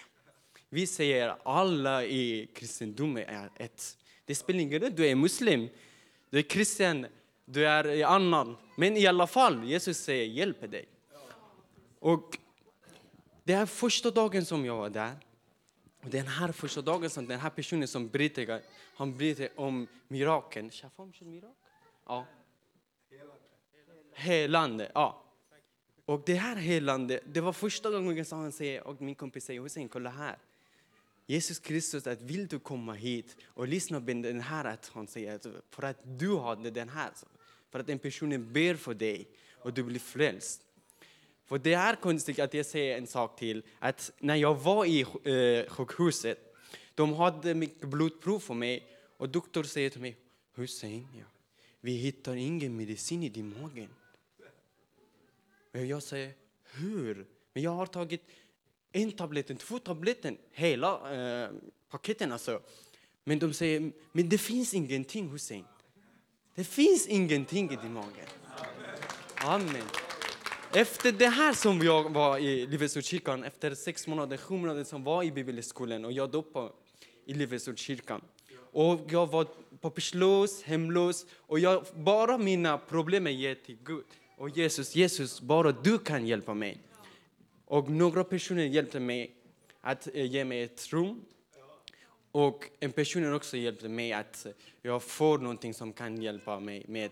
Vi säger alla i kristendomen är ett. Det spelar ingen roll, du är muslim, du är kristen, du är annan. Men i alla fall, Jesus säger hjälp dig. Och det är första dagen som jag var där. Och den här första dagen som den här personen som berättar, han bryter om mirakeln. Ja. Helande, ja. Och det här helande, det var första gången som han säger, och min kompis säger, Hussein, kolla här. Jesus Kristus, att vill du komma hit och lyssna på den här, att han säger, att för att du har den här, för att den personen ber för dig och du blir frälst. För det är konstigt att jag säger en sak till, att när jag var i eh, sjukhuset, de hade mycket blodprov för mig och doktorn säger till mig, Hussein, ja, vi hittar ingen medicin i din mage. Och jag säger, hur? Men jag har tagit en tablett, två tabletter, hela eh, paketen alltså. Men de säger, men det finns ingenting Hussein. Det finns ingenting i din mage. Amen. Efter det här som jag var i Livets kyrkan, efter sex månader, sju månader som var i bibelskolan och jag doppade i Livets kyrkan. Och jag var papperslös, hemlös och jag, bara mina problem ger till Gud. Och Jesus, Jesus, bara du kan hjälpa mig. Och några personer hjälpte mig att eh, ge mig ett rum. Och en person också hjälpte mig att eh, jag får någonting som kan hjälpa mig med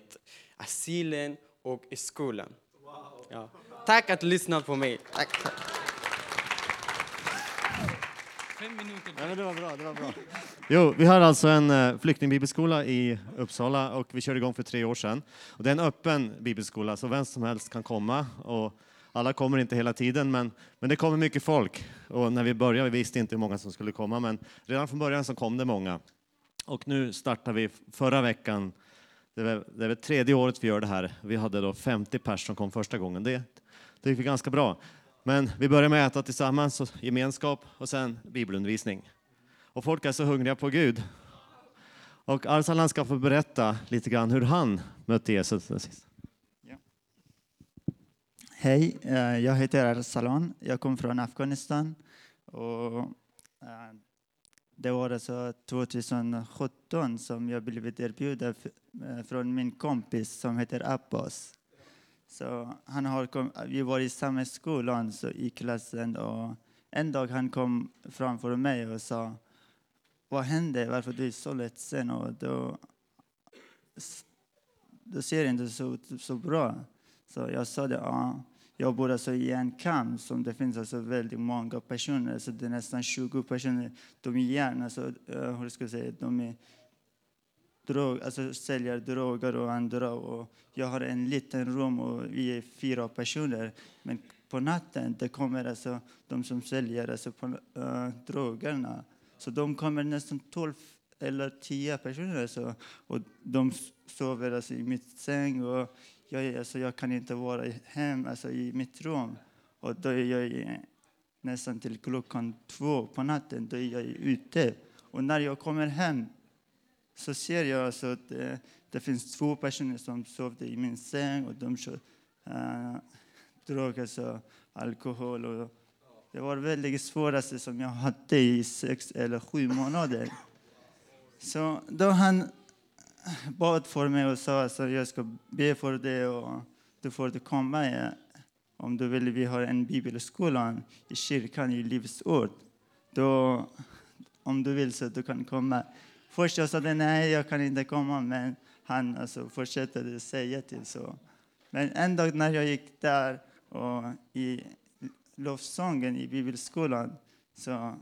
asylen och skolan. Ja. Tack att du lyssnade på mig. Tack, tack. Fem minuter. Ja, det var bra, det var bra. *laughs* Jo, vi har alltså en uh, flyktingbibelskola i Uppsala och vi körde igång för tre år sedan. Och det är en öppen bibelskola så vem som helst kan komma. Och alla kommer inte hela tiden, men, men det kommer mycket folk. Och när vi började vi visste inte hur många som skulle komma, men redan från början så kom det många. Och nu startar vi förra veckan det är, det är tredje året vi gör det här. Vi hade då 50 pers som kom första gången. Det, det gick ganska bra. Men vi börjar med att äta tillsammans, och gemenskap och sen bibelundervisning. Och folk är så hungriga på Gud. Och Arsalan ska få berätta lite grann hur han mötte Jesus. Ja. Hej, eh, jag heter Arsalan. Jag kommer från Afghanistan. Och eh, det var alltså 2017 som jag blev erbjuden eh, från min kompis som heter Abbas. Så han har kom, vi var i samma skolan så i klassen och en dag han kom framför mig och sa Vad hände? Varför du är så ledsen? Och då, då ser inte så, så bra. Så jag sa det, ja, jag bor alltså i en kamp som det finns alltså väldigt många personer, så det är nästan 20 personer. De är gärna, alltså, eh, hur ska jag säga, de är drog, alltså säljer droger och andra. Och jag har en liten rum och vi är fyra personer. Men på natten det kommer alltså de som säljer alltså på, äh, drogerna. Så de kommer nästan 12 eller 10 personer. Alltså, och de sover alltså i mitt säng. Och jag, alltså, jag kan inte vara hem alltså, i mitt rum. Och då är jag nästan till klockan två på natten. Då är jag ute. Och när jag kommer hem så ser jag alltså att det, det finns två personer som sovde i min säng och de uh, eh, drog alltså alkohol. Och det var väldigt svåraste som jag hade i sex eller sju månader. Så då han bad för mig och sa att jag ska be för dig och du får komma eh, om du vill. Vi har en bibelskola i kyrkan i Livets Ord. Då, om du vill så du kan komma. Först jag sa nej, jag kan inte komma, men han alltså fortsatte säga till så. Men en dag när jag gick där och i lovsången i bibelskolan så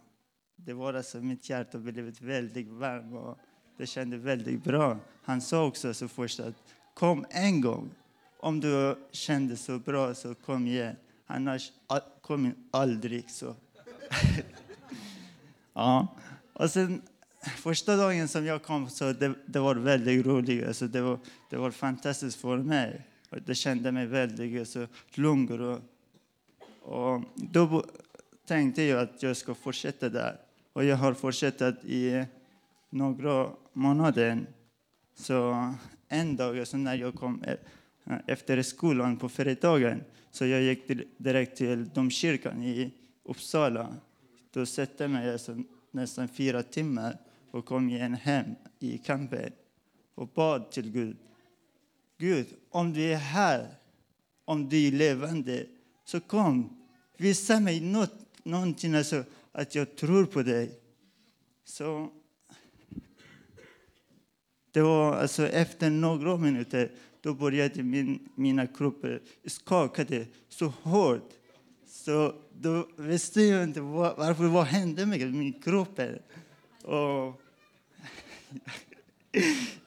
det var alltså mitt hjärta blev väldigt varmt det kändes väldigt bra. Han sa också så först att kom en gång. Om du kände så bra så kom igen. Annars kom aldrig så. *laughs* ja. Och sen första dagen som jag kom så det, det var väldigt roligt. Alltså det, var, det var fantastiskt för mig. Och Det kände mig väldigt alltså, lugn. Och, och då, tänkte jag att jag ska fortsätta där. Och jag har fortsatt i några månader. Så en dag så när jag kom eh, efter skolan på fredagen så jag gick direkt till domkyrkan i Uppsala. Då satte jag mig alltså nästan fyra timmar och kom igen hem i kampen och bad till Gud. Gud, om du är här, om du är levande, så kom. Visa mig något, någonting alltså, att jag tror på dig. Så det var alltså efter några minuter då började min, mina kroppar skaka så hårt. Så då visste jag inte vad, varför, vad hände med min kropp. Och,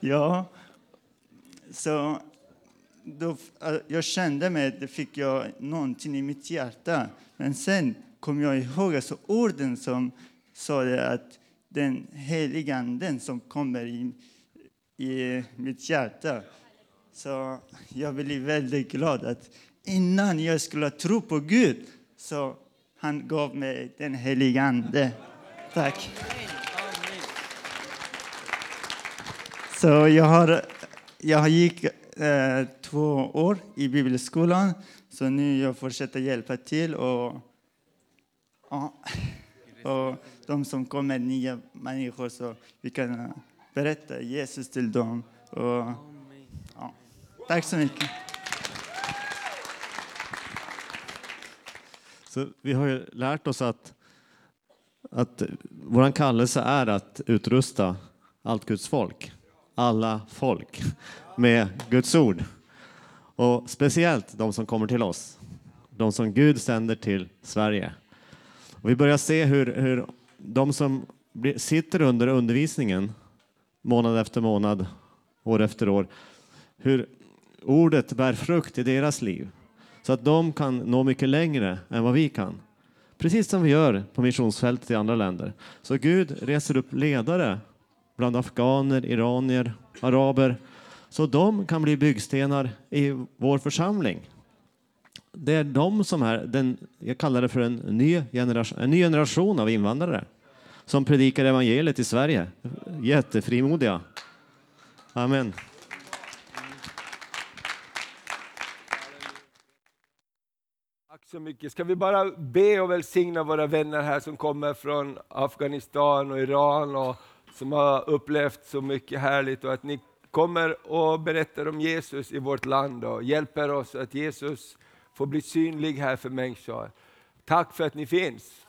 *laughs* ja, så då, jag kände mig, det fick jag någonting i mitt hjärta. Men sen kom jag ihåg alltså orden som sa att den heliga anden som kommer i, i mitt hjärta. Så jag blev väldigt glad att innan jag skulle tro på Gud så han gav mig den heliga ande. Tack. Så jag har, jag gick eh, två år i bibelskolan, så nu jag fortsätter hjälpa till och, och, och de som kommer, nya människor, så vi kan berätta Jesus till dem. Och, ja. Tack så mycket. Så vi har ju lärt oss att, att vår kallelse är att utrusta allt Guds folk, alla folk, med Guds ord. Och speciellt de som kommer till oss, de som Gud sänder till Sverige. Och vi börjar se hur, hur de som sitter under undervisningen månad efter månad, år efter år, hur ordet bär frukt i deras liv så att de kan nå mycket längre än vad vi kan. Precis som vi gör på missionsfältet i andra länder. Så Gud reser upp ledare bland afghaner, iranier, araber så de kan bli byggstenar i vår församling. Det är de som är, den, jag kallar det för en ny, generation, en ny generation av invandrare som predikar evangeliet i Sverige. Jättefrimodiga. Amen. Tack så mycket. Ska vi bara be och välsigna våra vänner här som kommer från Afghanistan och Iran och som har upplevt så mycket härligt och att ni kommer och berättar om Jesus i vårt land och hjälper oss att Jesus får bli synlig här för människor. Tack för att ni finns.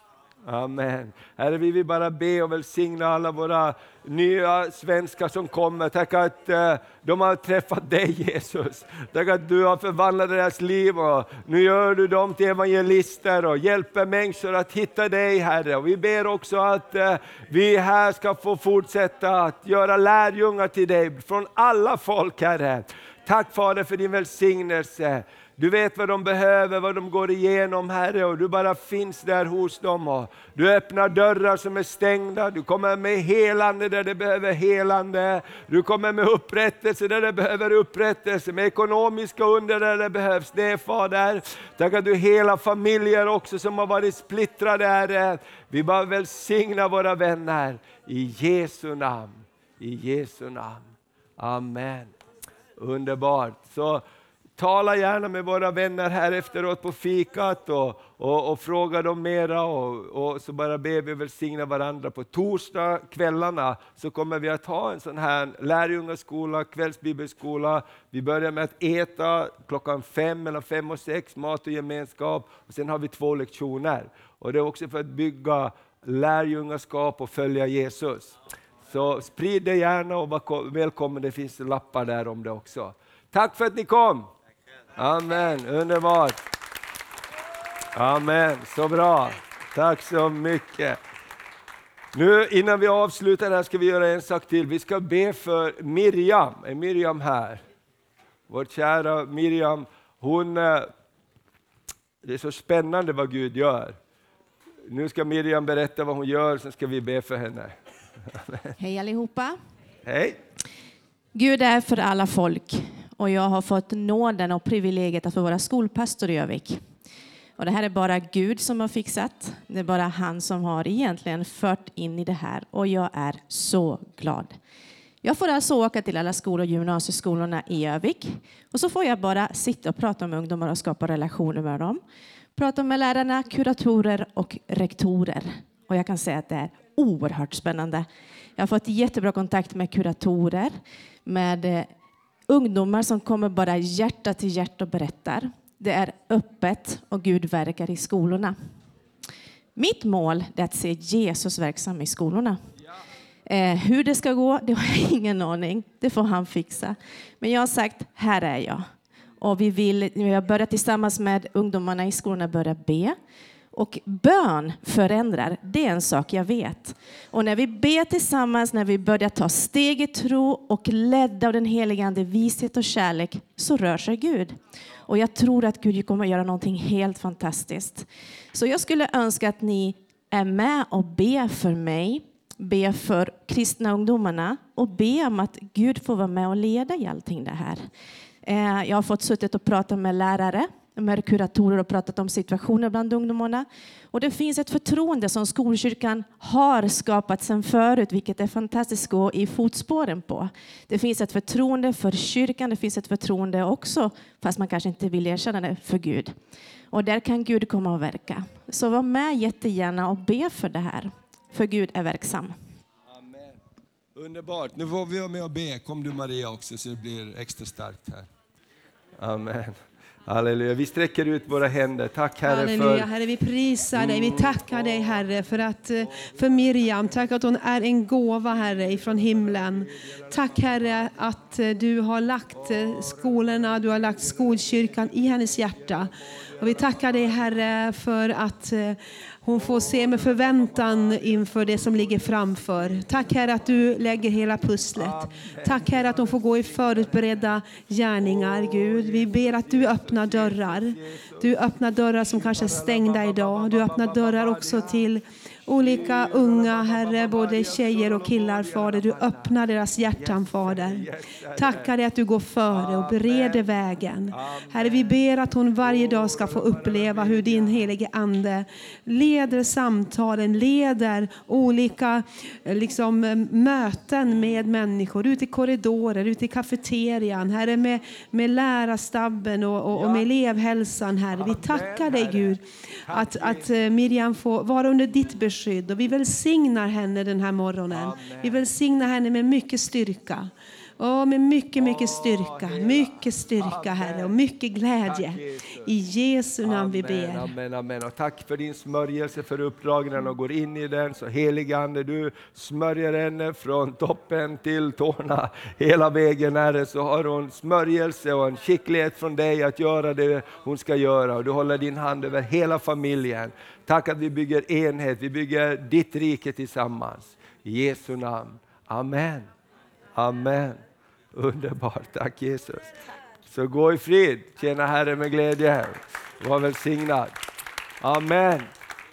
Amen. Herre, vi vill bara be och välsigna alla våra nya svenskar som kommer. Tack att eh, de har träffat dig Jesus. Tack att du har förvandlat deras liv och nu gör du dem till evangelister och hjälper människor att hitta dig Herre. Och vi ber också att eh, vi här ska få fortsätta att göra lärjungar till dig från alla folk Herre. Tack Fader för din välsignelse. Du vet vad de behöver, vad de går igenom Herre och du bara finns där hos dem. Och du öppnar dörrar som är stängda, du kommer med helande där det behöver helande. Du kommer med upprättelse där det behöver upprättelse, med ekonomiska under där det behövs det Fader. Tack att du hela familjer också som har varit splittrade Herre. Vi bara välsignar våra vänner i Jesu namn. I Jesu namn. Amen. Underbart. Så Tala gärna med våra vänner här efteråt på fikat och, och, och fråga dem mera och, och, så bara ber vi välsigna varandra. På torsdag kvällarna så kommer vi att ha en sån här lärjungaskola, kvällsbibelskola. Vi börjar med att äta klockan fem, mellan fem och sex, mat och gemenskap. Och sen har vi två lektioner. Och det är också för att bygga lärjungaskap och följa Jesus. Så sprid det gärna och var välkommen, det finns lappar där om det också. Tack för att ni kom! Amen, underbart. Amen, så bra. Tack så mycket. Nu innan vi avslutar här ska vi göra en sak till. Vi ska be för Miriam. Är Miriam här? Vår kära Miriam. Hon, eh, det är så spännande vad Gud gör. Nu ska Miriam berätta vad hon gör, sen ska vi be för henne. Hej allihopa. Hej. Gud är för alla folk och jag har fått nåden och privilegiet att få vara skolpastor i Övik. Och det här är bara Gud som har fixat. Det är bara han som har egentligen fört in i det här och jag är så glad. Jag får alltså åka till alla skolor, gymnasieskolorna i Övik och så får jag bara sitta och prata med ungdomar och skapa relationer med dem. Prata med lärarna, kuratorer och rektorer. Och jag kan säga att det är oerhört spännande. Jag har fått jättebra kontakt med kuratorer, med eh, ungdomar som kommer bara hjärta till hjärta och berättar. Det är öppet och Gud verkar i skolorna. Mitt mål är att se Jesus verksam i skolorna. Eh, hur det ska gå, det har jag ingen aning. Det får han fixa. Men jag har sagt, här är jag. Och vi, vill, vi har börjat tillsammans med ungdomarna i skolorna börja be. Och bön förändrar, det är en sak jag vet. Och när vi ber tillsammans, när vi börjar ta steg i tro och ledda av den heliga Ande, vishet och kärlek, så rör sig Gud. Och jag tror att Gud kommer att göra någonting helt fantastiskt. Så jag skulle önska att ni är med och ber för mig, ber för kristna ungdomarna och ber om att Gud får vara med och leda i allting det här. Eh, jag har fått suttit och prata med lärare med kuratorer och pratat om situationer bland ungdomarna. Och det finns ett förtroende som skolkyrkan har skapat sedan förut, vilket är fantastiskt att gå i fotspåren på. Det finns ett förtroende för kyrkan, det finns ett förtroende också, fast man kanske inte vill erkänna det, för Gud. Och där kan Gud komma och verka. Så var med jättegärna och be för det här, för Gud är verksam. Amen. Underbart. Nu får vi vara med och be. Kom du Maria också så det blir extra starkt här. Amen. Halleluja. Vi sträcker ut våra händer. Tack Herre Halleluja, för... Herre, vi prisar dig. Vi tackar dig, Herre, för, att, eh, för Miriam. Tack att hon är en gåva, Herre, ifrån himlen. Tack, Herre, att eh, du har lagt eh, skolorna, du har lagt skolkyrkan i hennes hjärta. Och vi tackar dig, Herre, för att hon får se med förväntan inför det som ligger framför. Tack Herre att du lägger hela pusslet. Tack Herre att hon får gå i förutberedda gärningar, Gud. Vi ber att du öppnar dörrar. Du öppnar dörrar som kanske är stängda idag. Du öppnar dörrar också till olika unga, Herre, både tjejer och killar, Fader. Du öppnar deras hjärtan, Fader. Tackar dig att du går före och bereder vägen. Herre, vi ber att hon varje dag ska få uppleva hur din helige Ande leder samtalen, leder olika eh, liksom, eh, möten med människor, ute i korridorer, ute i kafeterian, Herre, med, med lärarstabben och, och, och med elevhälsan, Herre. Vi tackar dig, Gud, att, att eh, Miriam får vara under ditt beskydd beskydd och vi välsignar henne den här morgonen. Amen. Vi välsignar henne med mycket styrka. Oh, med mycket, mycket styrka, mycket styrka Herre och mycket glädje. I Jesu namn vi ber. Amen, amen. Och tack för din smörjelse för uppdragen och går in i den. Så helige Ande, du smörjer henne från toppen till tårna hela vägen Herre. Så har hon smörjelse och en skicklighet från dig att göra det hon ska göra. Och du håller din hand över hela familjen. Tack att vi bygger enhet, vi bygger ditt rike tillsammans. I Jesu namn. Amen. Amen. Underbart, tack Jesus. Så gå i frid, tjäna Herren med glädje. Var välsignad. Amen.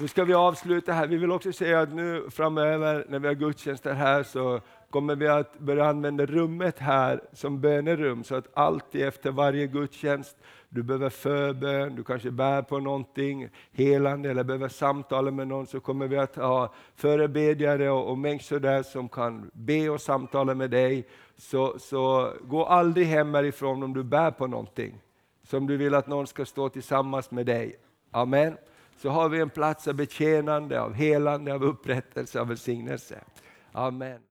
Nu ska vi avsluta här. Vi vill också säga att nu framöver när vi har gudstjänster här så kommer vi att börja använda rummet här som bönerum så att alltid efter varje gudstjänst du behöver förbön, du kanske bär på någonting helande eller behöver samtala med någon, så kommer vi att ha förebedjare och, och människor där som kan be och samtala med dig. Så, så gå aldrig hem härifrån om du bär på någonting som du vill att någon ska stå tillsammans med dig. Amen. Så har vi en plats av betjänande, av helande, av upprättelse, av välsignelse. Amen.